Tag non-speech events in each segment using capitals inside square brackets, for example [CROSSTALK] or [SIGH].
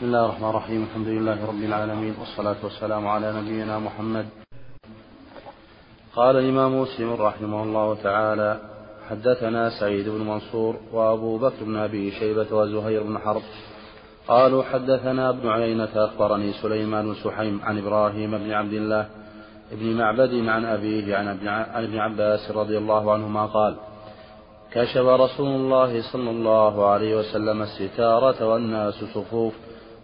بسم الله الرحمن الرحيم. الحمد لله رب العالمين والصلاة والسلام على نبينا محمد. قال الإمام مسلم رحمه الله تعالى حدثنا سعيد بن منصور وأبو بكر بن أبي شيبة وزهير بن حرب قالوا حدثنا ابن عيينة أخبرني سليمان بن سحيم عن إبراهيم بن عبد الله بن معبد عن أبيه عن ابن عباس رضي الله عنهما قال كشف رسول الله صلى الله عليه وسلم الستارة والناس صفوف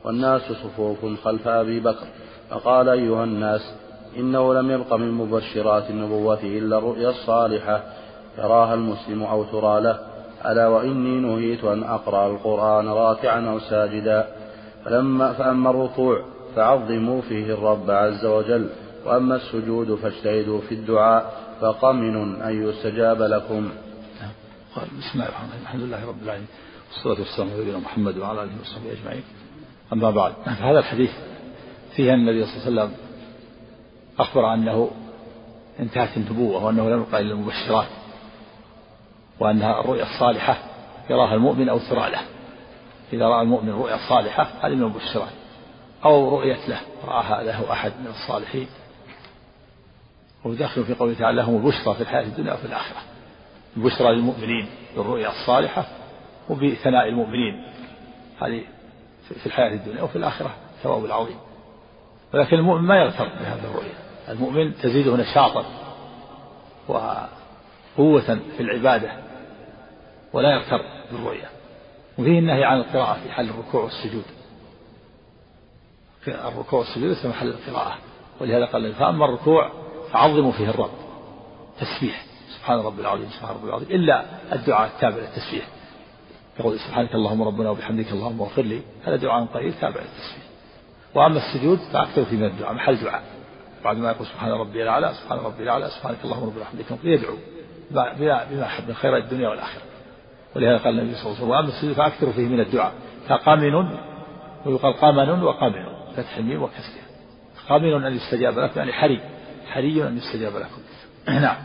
والناس صفوف خلف أبي بكر. فقال أيها الناس إنه لم يبق من مبشرات النبوة إلا الرؤيا الصالحة يراها المسلم أو ترى له. ألا وإني نهيت أن أقرأ القرآن راكعا أو ساجدا. فلما فأما الركوع فعظموا فيه الرب عز وجل وأما السجود فاجتهدوا في الدعاء فقمن أن يستجاب لكم. بسم الله الرحمن الرحيم. الحمد لله رب العالمين والصلاة والسلام على محمد وعلى آله وصحبه أجمعين. أما بعد. فهذا الحديث فيه أن النبي صلى الله عليه وسلم أخبر أنه انتهت النبوة وأنه لم يبقى إلا المبشرات وأنها الرؤيا الصالحة يراها المؤمن أو ترى له. إذا رأى المؤمن رؤيا صالحة هذه من المبشرات. أو رؤية له رآها له أحد من الصالحين. وداخل في قوله تعالى لهم البشرى في الحياة الدنيا وفي الآخرة. البشرى للمؤمنين بالرؤيا الصالحة وبثناء المؤمنين. هذه في الحياة الدنيا وفي الآخرة ثواب العظيم. ولكن المؤمن ما يغتر بهذه الرؤيا المؤمن تزيده نشاطا وقوة في العبادة ولا يغتر بالرؤيا وفيه النهي عن القراءة في حال الركوع والسجود. الركوع والسجود ليس محل القراءة. ولهذا قال فأما الركوع فعظموا فيه الرب. تسبيح. سبحان رب العظيم سبحان رب العظيم. إلا الدعاء التابع للتسبيح. يقول سبحانك اللهم ربنا وبحمدك اللهم اغفر لي. هذا دعاء قليل تابع للتسبيح. وأما السجود فأكثر في من الدعاء محل دعاء. بعد ما يقول سبحان ربي الأعلى سبحان ربي الأعلى سبحانك اللهم ربنا وبحمدك يدعو بما أحب من خير الدنيا والآخرة. ولهذا قال النبي صلى الله عليه وسلم وأما السجود فأكثر فيه من الدعاء. فقامن ويقال قمن وقمن فتح الميم وكسرها. قامن أن يستجاب لكم يعني حري حري أن يستجاب لكم. [CLEARS THROAT] نعم.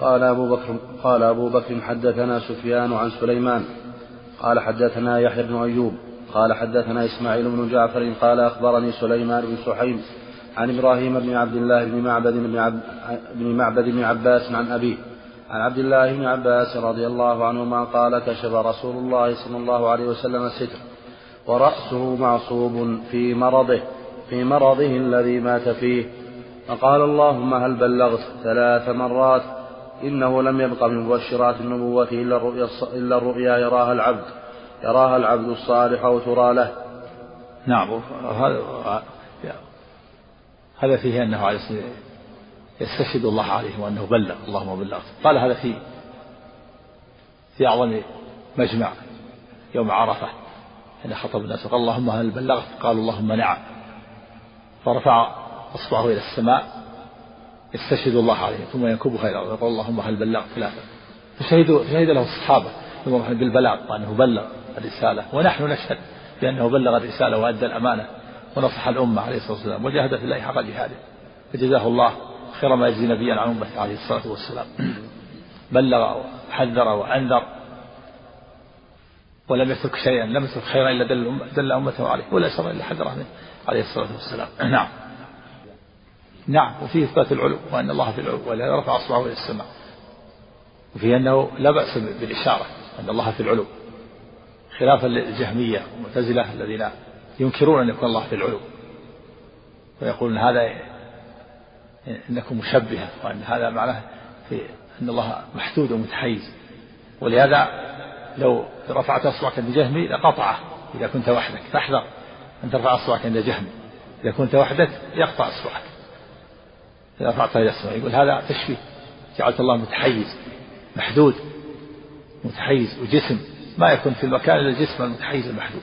قال أبو بكر قال أبو بكر حدثنا سفيان عن سليمان قال حدثنا يحيى بن أيوب قال حدثنا إسماعيل بن جعفر قال أخبرني سليمان بن سحيم عن إبراهيم بن عبد الله بن معبد بن, عب بن معبد بن عباس عن أبيه عن عبد الله بن عباس رضي الله عنهما قال كشف رسول الله صلى الله عليه وسلم الستر ورأسه معصوب في مرضه في مرضه الذي مات فيه فقال اللهم هل بلغت ثلاث مرات إنه لم يبق من مبشرات النبوة إلا الرؤيا, إلا الرؤيا يراها العبد يراها العبد الصالح أو ترى له. نعم هذا فيه أنه عليه يستشهد الله عليه وأنه بلغ اللهم بلغت قال هذا في في أعظم مجمع يوم عرفة حين خطب الناس قال اللهم هل بلغت؟ قالوا اللهم نعم. فرفع أصبعه إلى السماء يستشهد الله عليه ثم ينكبها إلى الأرض يقول اللهم هل بلغت ثلاثة فشهدوا شهد له الصحابة بالبلاغ وأنه بلغ الرسالة ونحن نشهد بأنه بلغ الرسالة وأدى الأمانة ونصح الأمة عليه الصلاة والسلام وجاهد في الله حق جهاده. فجزاه الله خير ما يجزي نبيا عن أمته عليه الصلاة والسلام. بلغ وحذر وأنذر ولم يترك شيئا لم يترك خيرا إلا دل, دل أمته عليه ولا شر إلا حذره منه عليه الصلاة والسلام. نعم. نعم وفيه إثبات العلو وأن الله في العلو ولهذا رفع أصبعه إلى السماء. وفيه أنه لا بأس بالإشارة أن الله في العلو. خلافا للجهمية والمعتزلة الذين ينكرون أن يكون الله في العلو. ويقولون هذا إنكم مشبهة وأن هذا معناه في أن الله محدود ومتحيز. ولهذا لو رفعت أصبعك عند جهمي لقطعه إذا كنت وحدك. فاحذر أن ترفع أصبعك عند جهمي. إذا كنت وحدك يقطع أصبعك. إذا رفعتها إلى السماء. يقول هذا تشبيه. جعلت الله متحيز محدود متحيز وجسم. ما يكون في المكان إلا الجسم المتحيز المحدود.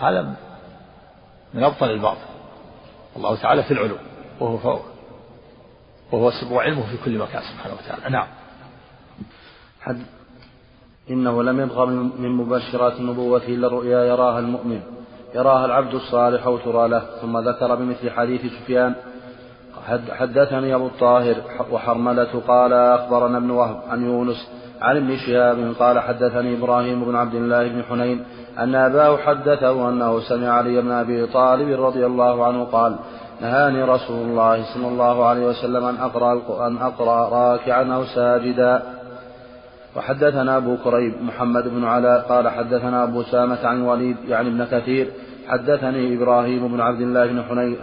هذا من أبطل الباطل. الله تعالى في العلو وهو فوق وهو وعلمه في كل مكان سبحانه وتعالى. نعم. حد. إنه لم يبغى من مبشرات النبوة إلا الرؤيا يراها المؤمن. يراها العبد الصالح أو ترى له ثم ذكر بمثل حديث سفيان حدثني أبو الطاهر وحرملة قال أخبرنا ابن وهب عن يونس عن ابن شهاب قال حدثني إبراهيم بن عبد الله بن حنين أن أباه حدثه أنه سمع علي بن أبي طالب رضي الله عنه قال نهاني رسول الله صلى الله عليه وسلم أن أقرأ أن أقرأ راكعا أو ساجدا. وحدثنا أبو كريب محمد بن علاء قال حدثنا أبو سامة عن وليد يعني ابن كثير حدثني إبراهيم بن عبد الله بن حنين,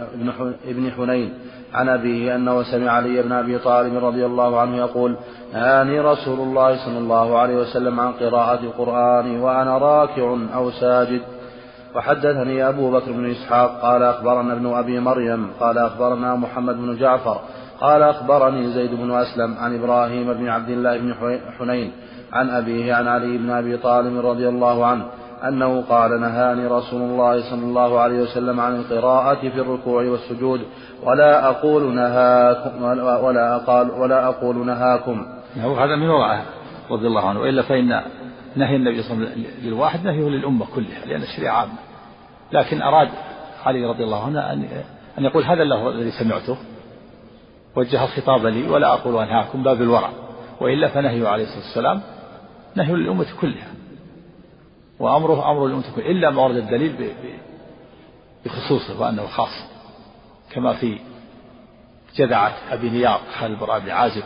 بن حنين عن أبيه أنه سمع علي بن أبي طالب رضي الله عنه يقول نهاني رسول الله صلى الله عليه وسلم عن قراءة القرآن وأنا راكع أو ساجد. وحدثني أبو بكر بن إسحاق قال أخبرنا ابن أبي مريم قال أخبرنا محمد بن جعفر قال أخبرني زيد بن أسلم عن إبراهيم بن عبد الله بن حنين عن أبيه عن علي بن أبي طالب رضي الله عنه أنه قال نهاني رسول الله صلى الله عليه وسلم عن القراءة في الركوع والسجود ولا أقول نهاكم ولا أقال ولا أقول نهاكم. هذا من وراءه رضي الله عنه. وإلا فإن نهي النبي صلى الله عليه وسلم للواحد نهيه للأمة كلها لأن الشريعة عامة. لكن أراد علي رضي الله عنه أن أن يقول هذا الله الذي سمعته. وجه الخطاب لي ولا أقول أنهاكم باب الورع. وإلا فنهيه عليه الصلاة والسلام نهي للأمة كلها. وأمره أمر الأمة كلها. إلا ما ورد الدليل بخصوصه وأنه خاص. كما في جذعة أبي نيار خالد بن أبي عازب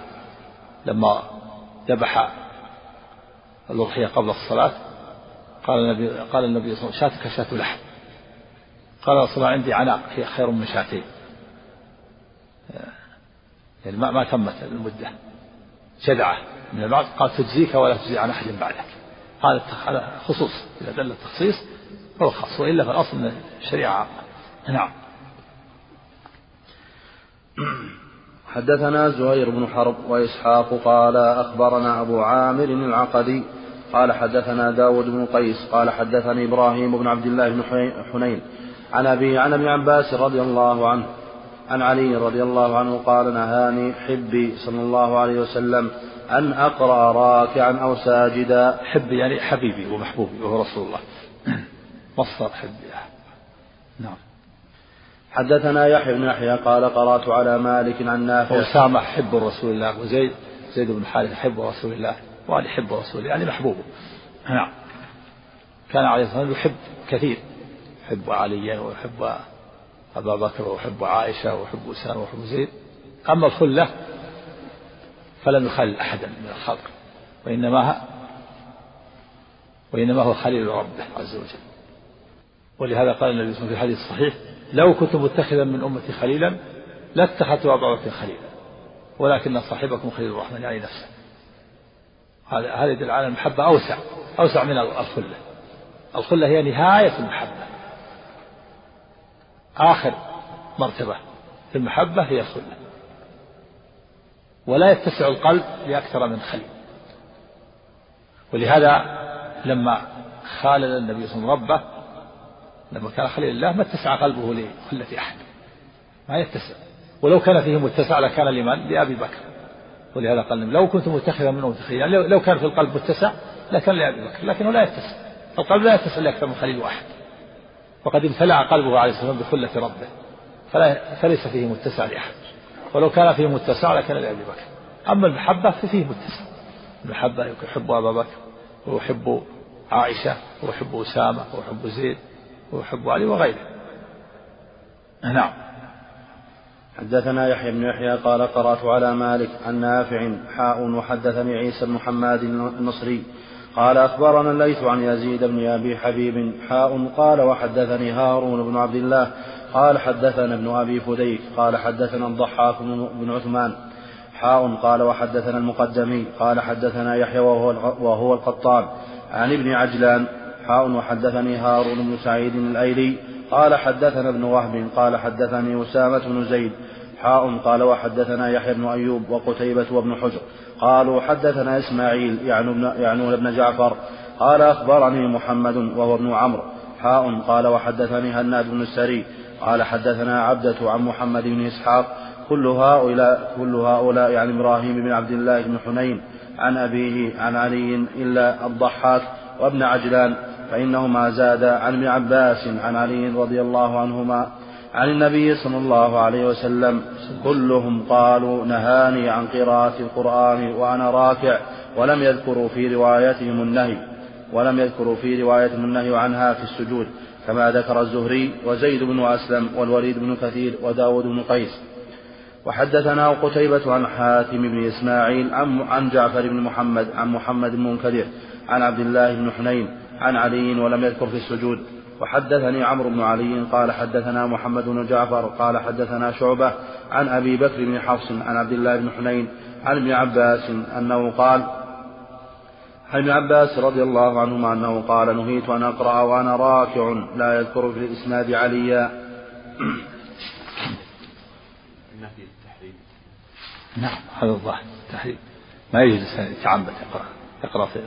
لما ذبح الأضحية قبل الصلاة قال النبي قال النبي صلى الله عليه وسلم شاتك شاة لحم. قال الله عندي عناق هي خير من شاتين. يعني ما, ما تمت المدة. جدعة من البعض قال تجزيك ولا تجزي عن أحد بعدك. هذا خصوص إذا دل التخصيص فهو خاص وإلا فالأصل الشريعة نعم. حدثنا زهير بن حرب وإسحاق قال أخبرنا أبو عامر العقدي قال حدثنا داود بن قيس قال حدثني إبراهيم بن عبد الله بن حنين عن أبي عن ابن عباس رضي الله عنه عن علي رضي الله عنه قال نهاني حبي صلى الله عليه وسلم أن أقرأ راكعا أو ساجدا. حبي يعني حبيبي ومحبوبي وهو رسول الله. [CLEARS THROAT] مصدر حبي. نعم. حدثنا يحيى بن يحيى قال قرأت على مالك عن نافع. وأسامة حب رسول الله وزيد زيد بن حارث حب رسول الله وعلي حب رسول الله يعني محبوبه نعم. كان عليه الصلاة والسلام يحب كثير. يحب عليا ويحب أبا بكر ويحب عائشة ويحب أسامة ويحب زيد. أما الخلة فلم يخل أحدا من الخلق وإنما وإنما هو خليل ربه عز وجل. ولهذا قال النبي صلى الله عليه وسلم في الحديث الصحيح لو كنت متخذا من أمتي خليلا لاتخذت أبا بكر خليلا ولكن صاحبكم خليل الرحمن يعني نفسه. هذا هذا يدل على المحبة أوسع أوسع من الخلة. الخلة هي نهاية المحبة. آخر مرتبة في المحبة هي الخلة. ولا يتسع القلب لأكثر من خليل. ولهذا لما خالل النبي صلى الله عليه وسلم ربه لما كان خليل الله ما اتسع قلبه لخلة أحد. ما يتسع. ولو كان فيه متسع لكان لمن؟ لأبي بكر. ولهذا قال لو كنت متخذا منه متخيلا يعني لو كان في القلب متسع لكان لأبي بكر لكنه لا يتسع. القلب لا يتسع لأكثر من خليل واحد. وقد امتلأ قلبه عليه الصلاة والسلام بخلة ربه. فلا فليس فيه متسع لأحد. ولو كان فيه متسع لكان لأبي بكر. أما المحبة ففيه متسع. المحبة يحب أبا بكر ويحب عائشة ويحب أسامة ويحب زيد ويحب علي وغيره. نعم. حدثنا يحيى بن يحيى قال قرأت على مالك عن نافع حاء وحدثني عيسى بن حماد النصري. قال أخبرنا الليث عن يزيد بن أبي حبيب حاء قال وحدثني هارون بن عبد الله. قال حدثنا ابن أبي فديك. قال حدثنا الضحاك بن عثمان. حاء قال وحدثنا المقدمي. قال حدثنا يحيى وهو, وهو القطان عن ابن عجلان حاء وحدثني هارون بن سعيد الأيلي قال حدثنا ابن وهب قال حدثني أسامة بن زيد حاء قال وحدثنا يحيى بن أيوب وقتيبة وابن حجر قالوا حدثنا إسماعيل يعنون ابن جعفر قال أخبرني محمد وهو ابن عمرو حاء قال وحدثني هناد بن السري قال حدثنا عبدة عن محمد بن إسحاق كل هؤلاء كل هؤلاء يعني إبراهيم بن عبد الله بن حنين عن أبيه عن علي إلا الضحاك وابن عجلان فإنهما زادا عن ابن عباس عن علي رضي الله عنهما عن النبي صلى الله عليه وسلم كلهم قالوا نهاني عن قراءة القرآن وأنا راكع ولم يذكروا في روايتهم النهي ولم يذكروا في روايتهم النهي عنها في السجود كما ذكر الزهري وزيد بن أسلم والوليد بن كثير وداود بن قيس. وحدثنا قتيبة عن حاتم بن إسماعيل عن, جعفر بن محمد عن محمد بن منكدر عن عبد الله بن حنين عن علي ولم يذكر في السجود. وحدثني عمرو بن علي قال حدثنا محمد بن جعفر قال حدثنا شعبة عن أبي بكر بن حفص عن عبد الله بن حنين عن ابن عباس أنه قال عن ابن عباس رضي الله عنهما أنه قال نهيت أن أقرأ وأنا راكع لا يذكر في الإسناد عليا. نعم هذا الظاهر التحريم. ما يجوز يتعمد يقرأ يقرأ في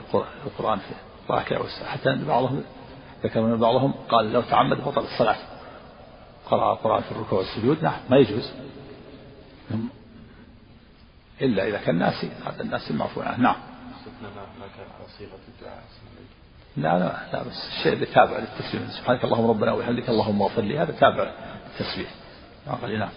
القرآن. في راكع حتى أن بعضهم ذكر من بعضهم قال لو تعمد بطل الصلاة. قرأ القرآن في الركوع والسجود نعم ما يجوز. إلا إذا كان ناسي هذا الناس المعفو عنه نعم. لا لا لا بس الشيء اللي تابع للتسبيح. سبحانك اللهم ربنا وبحمدك اللهم اغفر لي هذا تابع للتسبيح. نعم.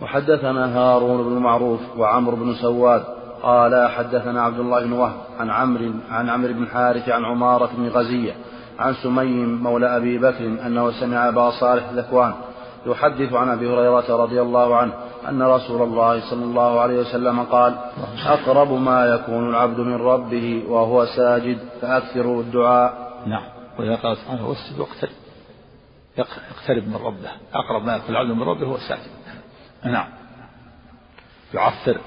وحدثنا هارون بن معروف وعمرو بن سواد قال حدثنا عبد الله بن وهب عن عمرو عن عمرو بن حارث عن عمارة بن غزية عن سمي مولى أبي بكر أنه سمع أبا صالح ذكوان يحدث عن أبي هريرة رضي الله عنه أن رسول الله صلى الله عليه وسلم قال أقرب ما يكون العبد من ربه وهو ساجد فأكثروا الدعاء. نعم. وإذا قال سبحانه واسجد واقترب يقترب من ربه. أقرب ما يكون العبد من ربه هو ساجد. نعم. يعفر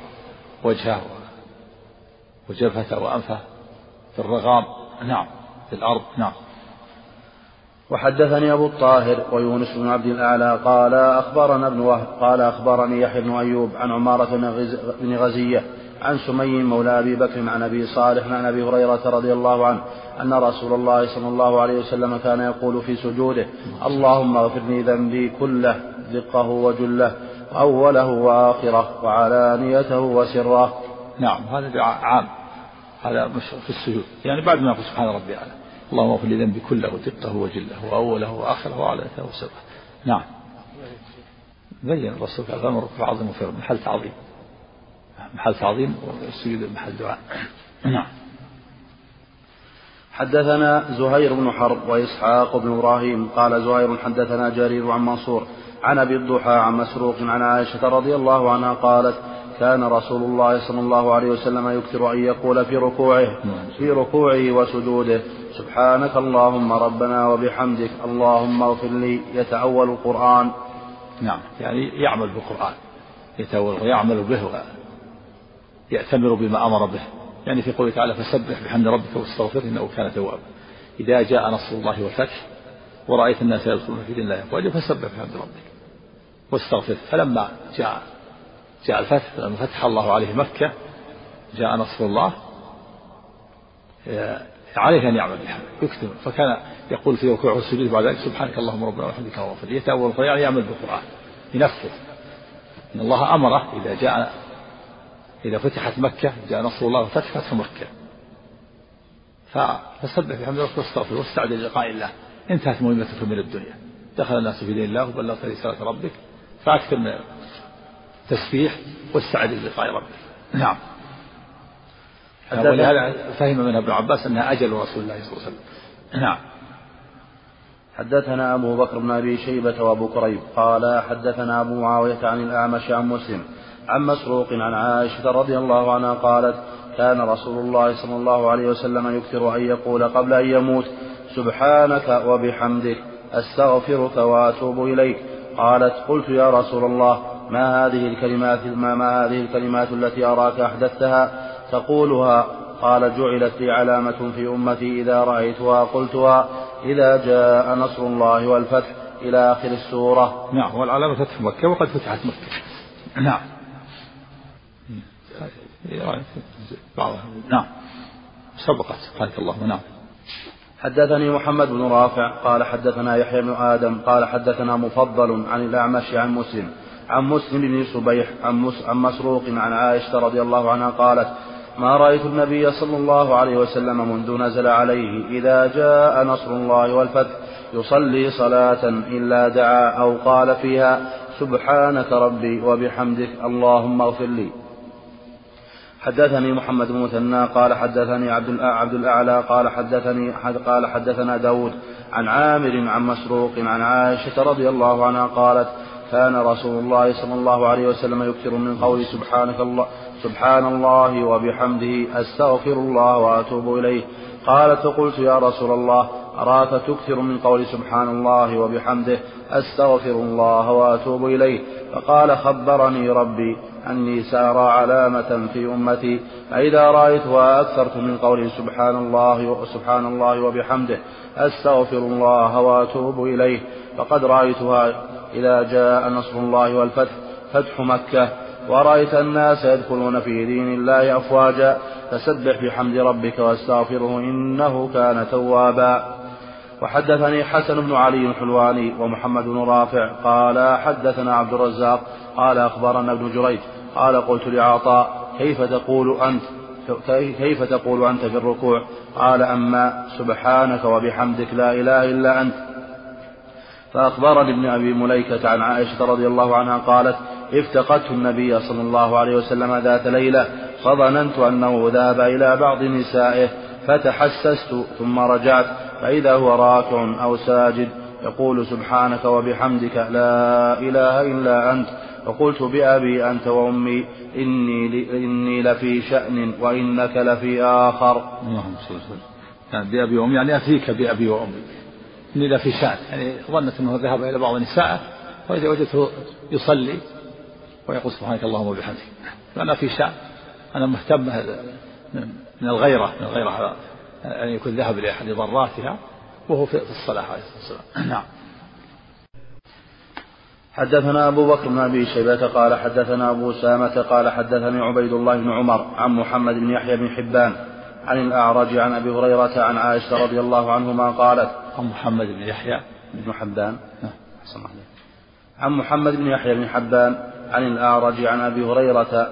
وجهه. وجبهته وأنفه في الرغام نعم. في الأرض. نعم. وحدثني أبو الطاهر ويونس بن عبد الأعلى قال أخبرنا ابن وهب قال أخبرني يحيى بن أيوب عن عمارة بن غزية عن سمي مولى أبي بكر عن أبي صالح عن أبي هريرة رضي الله عنه أن رسول الله صلى الله عليه وسلم كان يقول في سجوده اللهم اغفر لي ذنبي كله دقه وجله أوله وآخره وعلانيته وسره. نعم. هذا دعاء عام. مش في السجود. يعني بعد ما يقول سبحان ربي أعلى اللهم اغفر لي ذنبي كله دقه وجله وأوله وآخره وعلانيته وسره نعم. بين الرسول قال الأمر عظيم وفر محل تعظيم. محل تعظيم والسجود محل دعاء. [CLEARS THROAT] نعم. حدثنا زهير بن حرب وإسحاق بن إبراهيم. قال زهير حدثنا جرير عن منصور عن أبي الضحى عن مسروق عن عائشة رضي الله عنها قالت كان رسول الله صلى الله عليه وسلم يكثر أن يقول في ركوعه في ركوعه وسجوده سبحانك اللهم ربنا وبحمدك اللهم اغفر لي يتأول القرآن. نعم يعني يعمل بالقرآن يتأول ويعمل به يأتمر بما أمر به. يعني في قوله تعالى فسبح بحمد ربك واستغفره إنه كان توابا. إذا جاء نصر الله والفتح ورأيت الناس يدخلون في دين الله فسبح بحمد ربك واستغفره فلما جاء جاء الفتح لما فتح الله عليه مكة جاء نصر الله عليه أن يعمل بها. يكتب. فكان يقول في ركوعه والسجود بعد ذلك سبحانك اللهم ربنا وبحمدك وغفر يتأول يعني يعمل بالقرآن ينفذ. إن الله أمره إذا جاء إذا فتحت مكة جاء نصر الله وفتح فتح مكة. فسبح بحمد ربك واستغفر واستعد للقاء الله. انتهت مهمتك من الدنيا. دخل الناس في دين الله وبلغت رسالة ربك. فأكثر من التسبيح واستعد للقاء ربك نعم. ولهذا فهم من ابن عباس أنها أجل رسول الله صلى الله عليه وسلم. نعم. حدثنا أبو بكر بن أبي شيبة وأبو كريب قال حدثنا أبو معاوية عن الأعمش عن مسلم عن مسروق عن عائشة رضي الله عنها قالت كان رسول الله صلى الله عليه وسلم يكثر أن يقول قبل أن يموت سبحانك وبحمدك أستغفرك وأتوب إليك. قالت قلت يا رسول الله ما هذه الكلمات ما, ما هذه الكلمات التي أراك أحدثتها؟ تقولها. قال جعلت لي علامة في أمتي إذا رأيتها قلتها. إذا جاء نصر الله والفتح إلى آخر السورة. نعم والعلامة فتح مكة وقد فتحت مكة. نعم. نعم. سبقت. سبحانك الله. نعم. حدثني محمد بن رافع. قال حدثنا يحيى بن آدم. قال حدثنا مفضل عن الأعمش عن مسلم. عن مسلم بن صبيح عن, عن مسروق عن عائشة رضي الله عنها قالت ما رأيت النبي صلى الله عليه وسلم منذ نزل عليه إذا جاء نصر الله والفتح يصلي صلاة إلا دعا أو قال فيها سبحانك ربي وبحمدك اللهم اغفر لي حدثني محمد بن مثنى قال حدثني عبد عبد الأعلى قال حدثني قال حدثنا داود عن عامر عن مسروق عن عائشة رضي الله عنها قالت كان رسول الله صلى الله عليه وسلم يكثر من قول سبحانك الله سبحان الله وبحمده أستغفر الله وأتوب إليه. قالت فقلت يا رسول الله أراك تكثر من قول سبحان الله وبحمده أستغفر الله وأتوب إليه؟ فقال خبرني ربي أني سأرى علامة في أمتي فإذا رأيتها أكثرت من قول سبحان الله سبحان الله وبحمده أستغفر الله وأتوب إليه. فقد رأيتها إذا جاء نصر الله والفتح فتح مكة. ورأيت الناس يدخلون في دين الله أفواجا. فسبح بحمد ربك واستغفره إنه كان توابا. وحدثني حسن بن علي الحلواني ومحمد بن رافع. قال حدثنا عبد الرزاق. قال أخبرنا ابن جريج. قال قلت لعطاء كيف تقول أنت كيف تقول أنت في الركوع؟ قال أما سبحانك وبحمدك لا إله إلا أنت. فأخبرني ابن أبي مليكة عن عائشة رضي الله عنها قالت افتقدت النبي صلى الله عليه وسلم ذات ليلة فظننت أنه ذهب إلى بعض نسائه فتحسست ثم رجعت فإذا هو راكع أو ساجد يقول سبحانك وبحمدك لا إله إلا أنت فقلت بأبي أنت وأمي إني, إني لفي شأن وإنك لفي آخر. اللهم صل وسلم. يعني بأبي وأمي يعني أتيك بأبي وأمي. إني لفي شأن يعني ظنت أنه ذهب إلى بعض نسائه وإذا وجدته يصلي ويقول سبحانك اللهم وبحمدك. أنا في شأن أنا مهتم من الغيرة من الغيرة أن يكون ذهب لأحد ضراتها وهو في الصلاة عليه الصلاة والسلام. نعم. حدثنا أبو بكر بن أبي شيبة قال حدثنا أبو سامة قال حدثني عبيد الله بن عمر عن محمد بن يحيى بن حبان عن الأعرج عن أبي هريرة عن عائشة رضي الله عنهما قالت عن محمد بن يحيى بن حبان. نعم. عن محمد بن يحيى بن حبان عن الأعرج عن أبي هريرة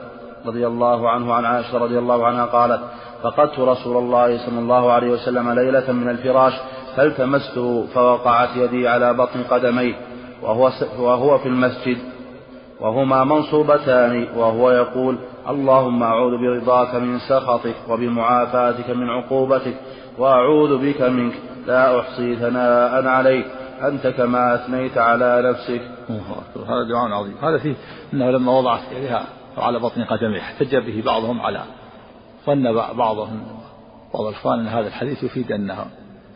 رضي الله عنه عن عائشة رضي الله عنها قالت فقدت رسول الله صلى الله عليه وسلم ليلة من الفراش فالتمسته فوقعت يدي على بطن قدميه وهو, وهو في المسجد وهما منصوبتان وهو يقول اللهم أعوذ برضاك من سخطك وبمعافاتك من عقوبتك وأعوذ بك منك. لا أحصي ثناء عليك. أنت كما أثنيت على نفسك. هذا دعاء عظيم. هذا فيه أنه لما وضعت يديها على بطن قدميه احتج به بعضهم على ظن بعضهم. بعض الإخوان أن هذا الحديث يفيد أنه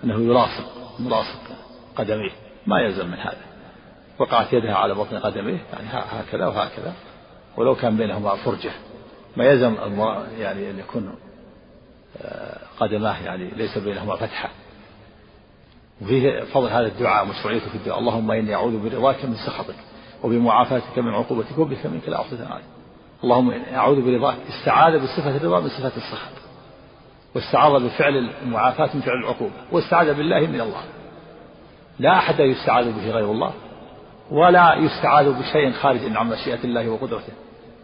أنه يلاصق ملاصق قدميه. ما يلزم من هذا. وقعت يدها على بطن قدميه يعني هكذا وهكذا. ولو كان بينهما فرجة. ما يلزم يعني أن يكون آه، قدماه يعني ليس بينهما فتحة. وفيه فضل هذا الدعاء مشروعيته في الدعاء. اللهم إني أعوذ برضاك من سخطك وبمعافاتك من عقوبتك وبك منك لا أحصي عليك اللهم أعوذ برضاك. استعاذ بصفة الرضا من صفة السخط. واستعاذ بفعل المعافاة من فعل العقوبة. واستعاذ بالله من الله. لا أحد يستعاذ به غير الله ولا يستعاذ بشيء خارج عن مشيئة الله وقدرته.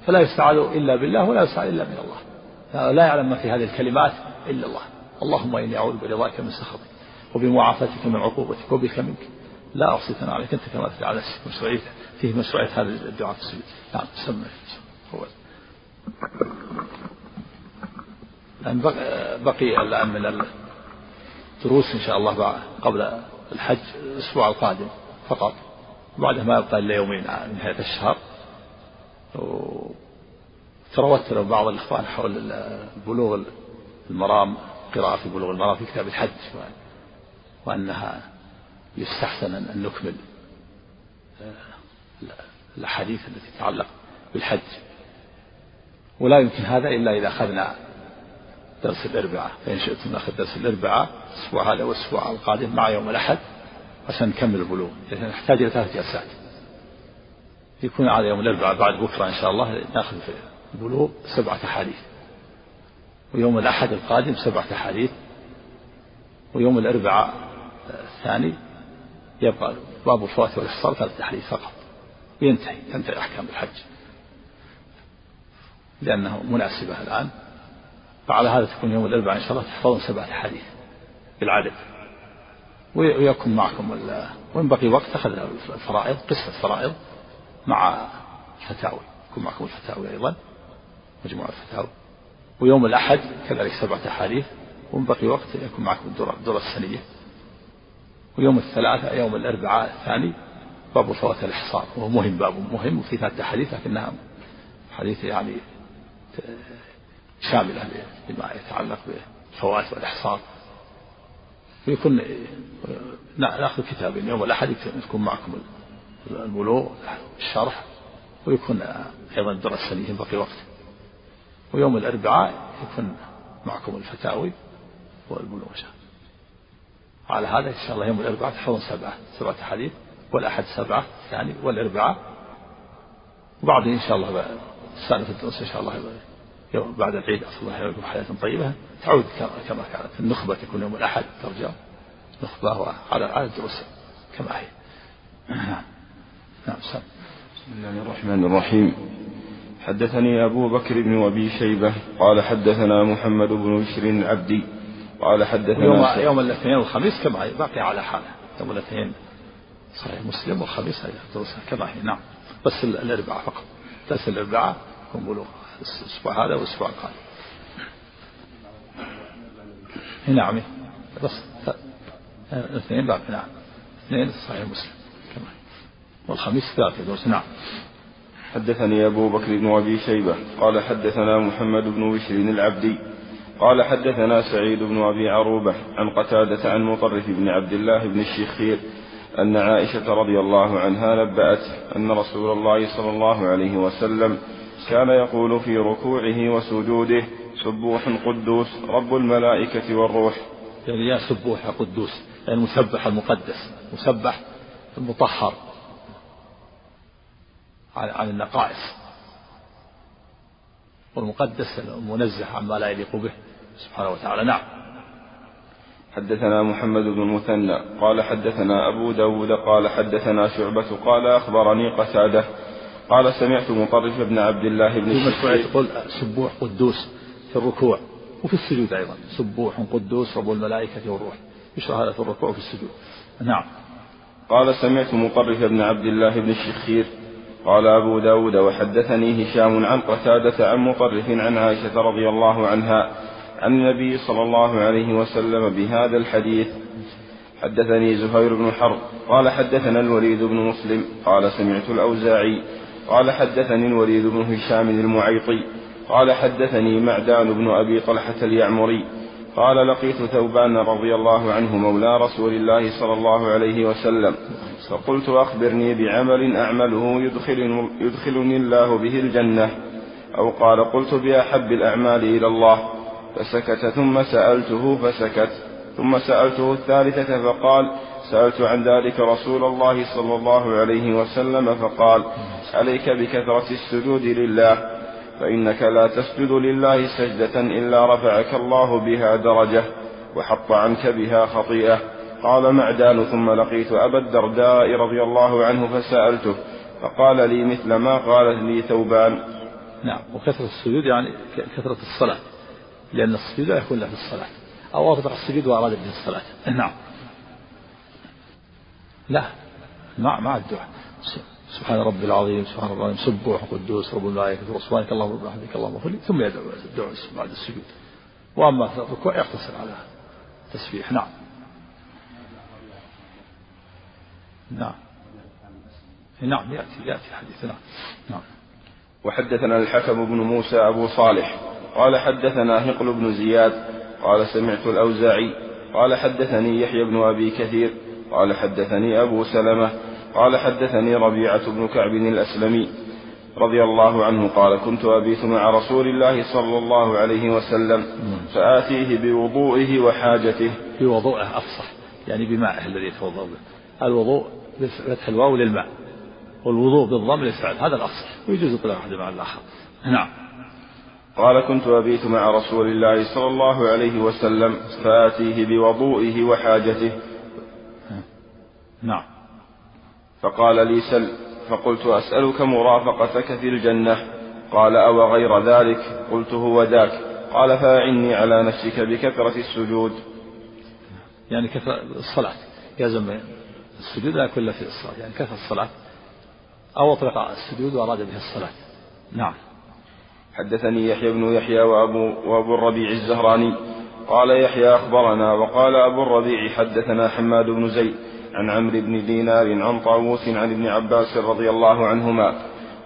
فلا يستعاذ إلا بالله ولا يستعاذ إلا من الله. لا يعلم ما في هذه الكلمات إلا الله. اللهم إني أعوذ برضاك من سخطك. وبمعافاتك من عقوبتك وبك منك لا أحصي ثناء عليك أنت كما تدعى على مشروعية فيه مشروعية هذا الدعاء السجود نعم سمع هو. الآن بقي الآن من الدروس إن شاء الله قبل الحج الأسبوع القادم فقط. بعدها ما يبقى إلا يومين نهاية الشهر. اقترح بعض الإخوان حول بلوغ المرام قراءة بلوغ المرام في كتاب الحج. وأنها يستحسن أن نكمل الأحاديث التي تتعلق بالحج. ولا يمكن هذا إلا إذا أخذنا درس الأربعاء. فإن شئتم نأخذ درس الأربعاء الأسبوع هذا والأسبوع القادم مع يوم الأحد عشان نكمل البلوغ. لأن نحتاج إلى ثلاث جلسات. يكون على يوم الأربعاء بعد بكرة إن شاء الله نأخذ في البلوغ سبعة أحاديث. ويوم الأحد القادم سبعة أحاديث. ويوم الأربعاء الثاني يبقى باب الفوات والإحصار أحاديث فقط. ينتهي تنتهي أحكام الحج. لأنه مناسبة الآن. فعلى هذا تكون يوم الأربعاء إن شاء الله تحفظون سبعة أحاديث بالعدد. ويكون معكم وإن بقي وقت أخذ الفرائض قسم الفرائض مع الفتاوي يكون معكم الفتاوي أيضا. مجموعة الفتاوي ويوم الأحد كذلك سبعة أحاديث. وإن بقي وقت يكون معكم الدرة السنية. ويوم الثلاثاء يوم الأربعاء الثاني باب فوات الإحصار. وهو مهم باب مهم وفي ثلاثة أحاديث لكنها حديث يعني شاملة لما يتعلق بالفوات والإحصار. ويكون نأخذ كتابين يوم الأحد يكون معكم البلوغ الشرح ويكون أيضا الدرس السنية بقي وقت. ويوم الأربعاء يكون معكم الفتاوي والبلوغ على هذا إن شاء الله يوم الأربعاء تحفظون سبعة سبعة حديث والأحد سبعة يعني والأربعاء. وبعدين إن شاء الله سالفة الدروس إن شاء الله يوم بعد العيد أسأل الله حياة طيبة. تعود كما كانت النخبة تكون يوم الأحد ترجع. نخبة على على الدروس كما هي. [CLEARS THROAT] نعم نعم بسم الله الرحمن الرحيم. حدثني أبو بكر بن أبي شيبة قال حدثنا محمد بن بشر العبدي قال حدثنا يوم, يوم الاثنين والخميس كما هي باقي على حالة. يوم الاثنين صحيح مسلم والخميس هي دروسها كما هي. نعم. بس الأربعاء فقط. درس الأربعاء يكون بلوغ. الأسبوع هذا والأسبوع القادم. نعم. بس الاثنين باقي. نعم. اثنين صحيح مسلم. كما والخميس ثلاثة دروس نعم. حدثني أبو بكر بن أبي شيبة. قال حدثنا محمد بن بشر العبدي. قال حدثنا سعيد بن أبي عروبة عن قتادة عن مطرف بن عبد الله بن الشخير أن عائشة رضي الله عنها نبأت أن رسول الله صلى الله عليه وسلم كان يقول في ركوعه وسجوده سبوح قدوس رب الملائكة والروح. يعني يا سبوح قدوس يعني مسبح المقدس مسبح المطهر عن النقائص. والمقدس المنزه عما لا يليق به. سبحانه وتعالى. نعم. حدثنا محمد بن المثنى قال حدثنا أبو داود قال حدثنا شعبة قال أخبرني قتادة قال سمعت مطرف بن عبد الله بن الشخير يقول سبوح قدوس في الركوع وفي السجود أيضا. سبوح قدوس رب الملائكة والروح. يشرح هذا في الركوع وفي السجود. نعم. قال سمعت مطرف بن عبد الله بن الشخير قال أبو داود وحدثني هشام عن قتادة عن مطرف عن عائشة رضي الله عنها عن النبي صلى الله عليه وسلم بهذا الحديث. حدثني زهير بن حرب قال حدثنا الوليد بن مسلم قال سمعت الأوزاعي قال حدثني الوليد بن هشام المعيطي قال حدثني معدان بن أبي طلحة اليعمري قال لقيت ثوبان رضي الله عنه مولى رسول الله صلى الله عليه وسلم فقلت أخبرني بعمل أعمله يدخلني, يدخلني الله به الجنة أو قال قلت بأحب الأعمال إلى الله. فسكت ثم سألته فسكت. ثم سألته الثالثة فقال سألت عن ذلك رسول الله صلى الله عليه وسلم فقال عليك بكثرة السجود لله فإنك لا تسجد لله سجدة إلا رفعك الله بها درجة وحط عنك بها خطيئة. قال معدان. ثم لقيت أبا الدرداء رضي الله عنه فسألته فقال لي مثل ما قالت لي ثوبان. نعم. وكثرة السجود يعني كثرة الصلاة. لأن السجود لا يكون له في الصلاة. أو أطلق السجود وأراد به الصلاة. نعم. لا. مع مع الدعاء سبحان ربي العظيم سبحان الله العظيم. سبوح قدوس رب الملائكة سبحانك اللهم وبحمدك اللهم اغفر لي ثم يدعو الدعاء بعد السجود. وأما في الركوع يقتصر على التسبيح نعم. نعم. نعم يأتي يأتي حديث. نعم. نعم. وحدثنا الحكم بن موسى أبو صالح. قال حدثنا هقل بن زياد قال سمعت الأوزاعي قال حدثني يحيى بن أبي كثير قال حدثني أبو سلمة قال حدثني ربيعة بن كعب الأسلمي رضي الله عنه قال كنت أبيت مع رسول الله صلى الله عليه وسلم فآتيه بوضوئه وحاجته. بوضوءه أفصح يعني بماءه الذي يتوضأ به. الوضوء بفتح الواو للماء والوضوء بالضم للفعل هذا الأصح ويجوز إطلاق أحد مع الآخر. نعم. قال كنت أبيت مع رسول الله صلى الله عليه وسلم فآتيه بوضوئه وحاجته. نعم. فقال لي سل فقلت أسألك مرافقتك في الجنة. قال أو غير ذلك؟ قلت هو ذاك. قال فأعني على نفسك بكثرة السجود. يعني كثرة الصلاة. يلزم السجود لا يكون في الصلاة. يعني كثر الصلاة. أو أطلق السجود وأراد به الصلاة. نعم. حدثني يحيى بن يحيى وأبو, وأبو الربيع الزهراني. قال يحيى أخبرنا وقال أبو الربيع حدثنا حماد بن زيد عن عمرو بن دينار عن طاووس عن ابن عباس رضي الله عنهما.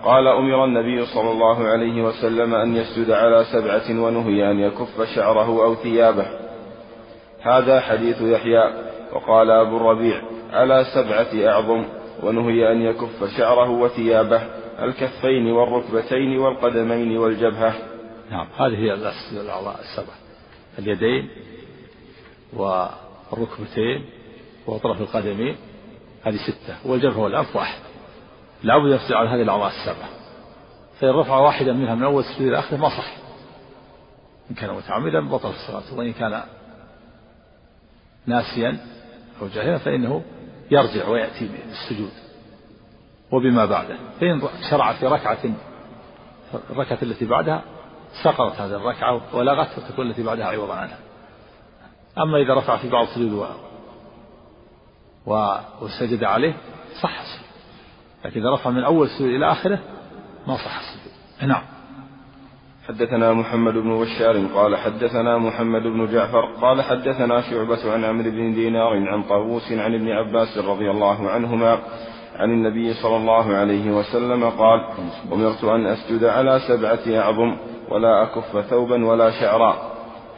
قال أمر النبي صلى الله عليه وسلم أن يسجد على سبعة ونهي أن يكف شعره أو ثيابه. هذا حديث يحيى. وقال أبو الربيع على سبعة أعظم ونهي أن يكف شعره وثيابه. الكفين والركبتين والقدمين والجبهة. نعم هذه هي الأعضاء السبعة اليدين والركبتين وأطراف القدمين هذه ستة. والجبهة والأنف واحد. لابد يفصل على هذه الأعضاء السبعة فإن رفع واحدا منها من أول سجود إلى آخره ما صح. إن كان متعمدا بطل الصلاة. وإن كان ناسيا أو جاهلا فإنه يرجع ويأتي بالسجود. وبما بعده. فإن شرع في ركعة الركعة التي بعدها سقطت هذه الركعة ولغت وتكون التي بعدها عوضا عنها. أما إذا رفع في بعض السجود و... وسجد عليه صح السجود. لكن إذا رفع من أول السجود إلى آخره ما صح السجود. نعم. حدثنا محمد بن بشار قال حدثنا محمد بن جعفر قال حدثنا شعبة عن عمرو بن دينار عن طاووس عن ابن عباس رضي الله عنهما عن النبي صلى الله عليه وسلم قال أمرت أن أسجد على سبعة أعظم ولا أكف ثوبا ولا شعرا.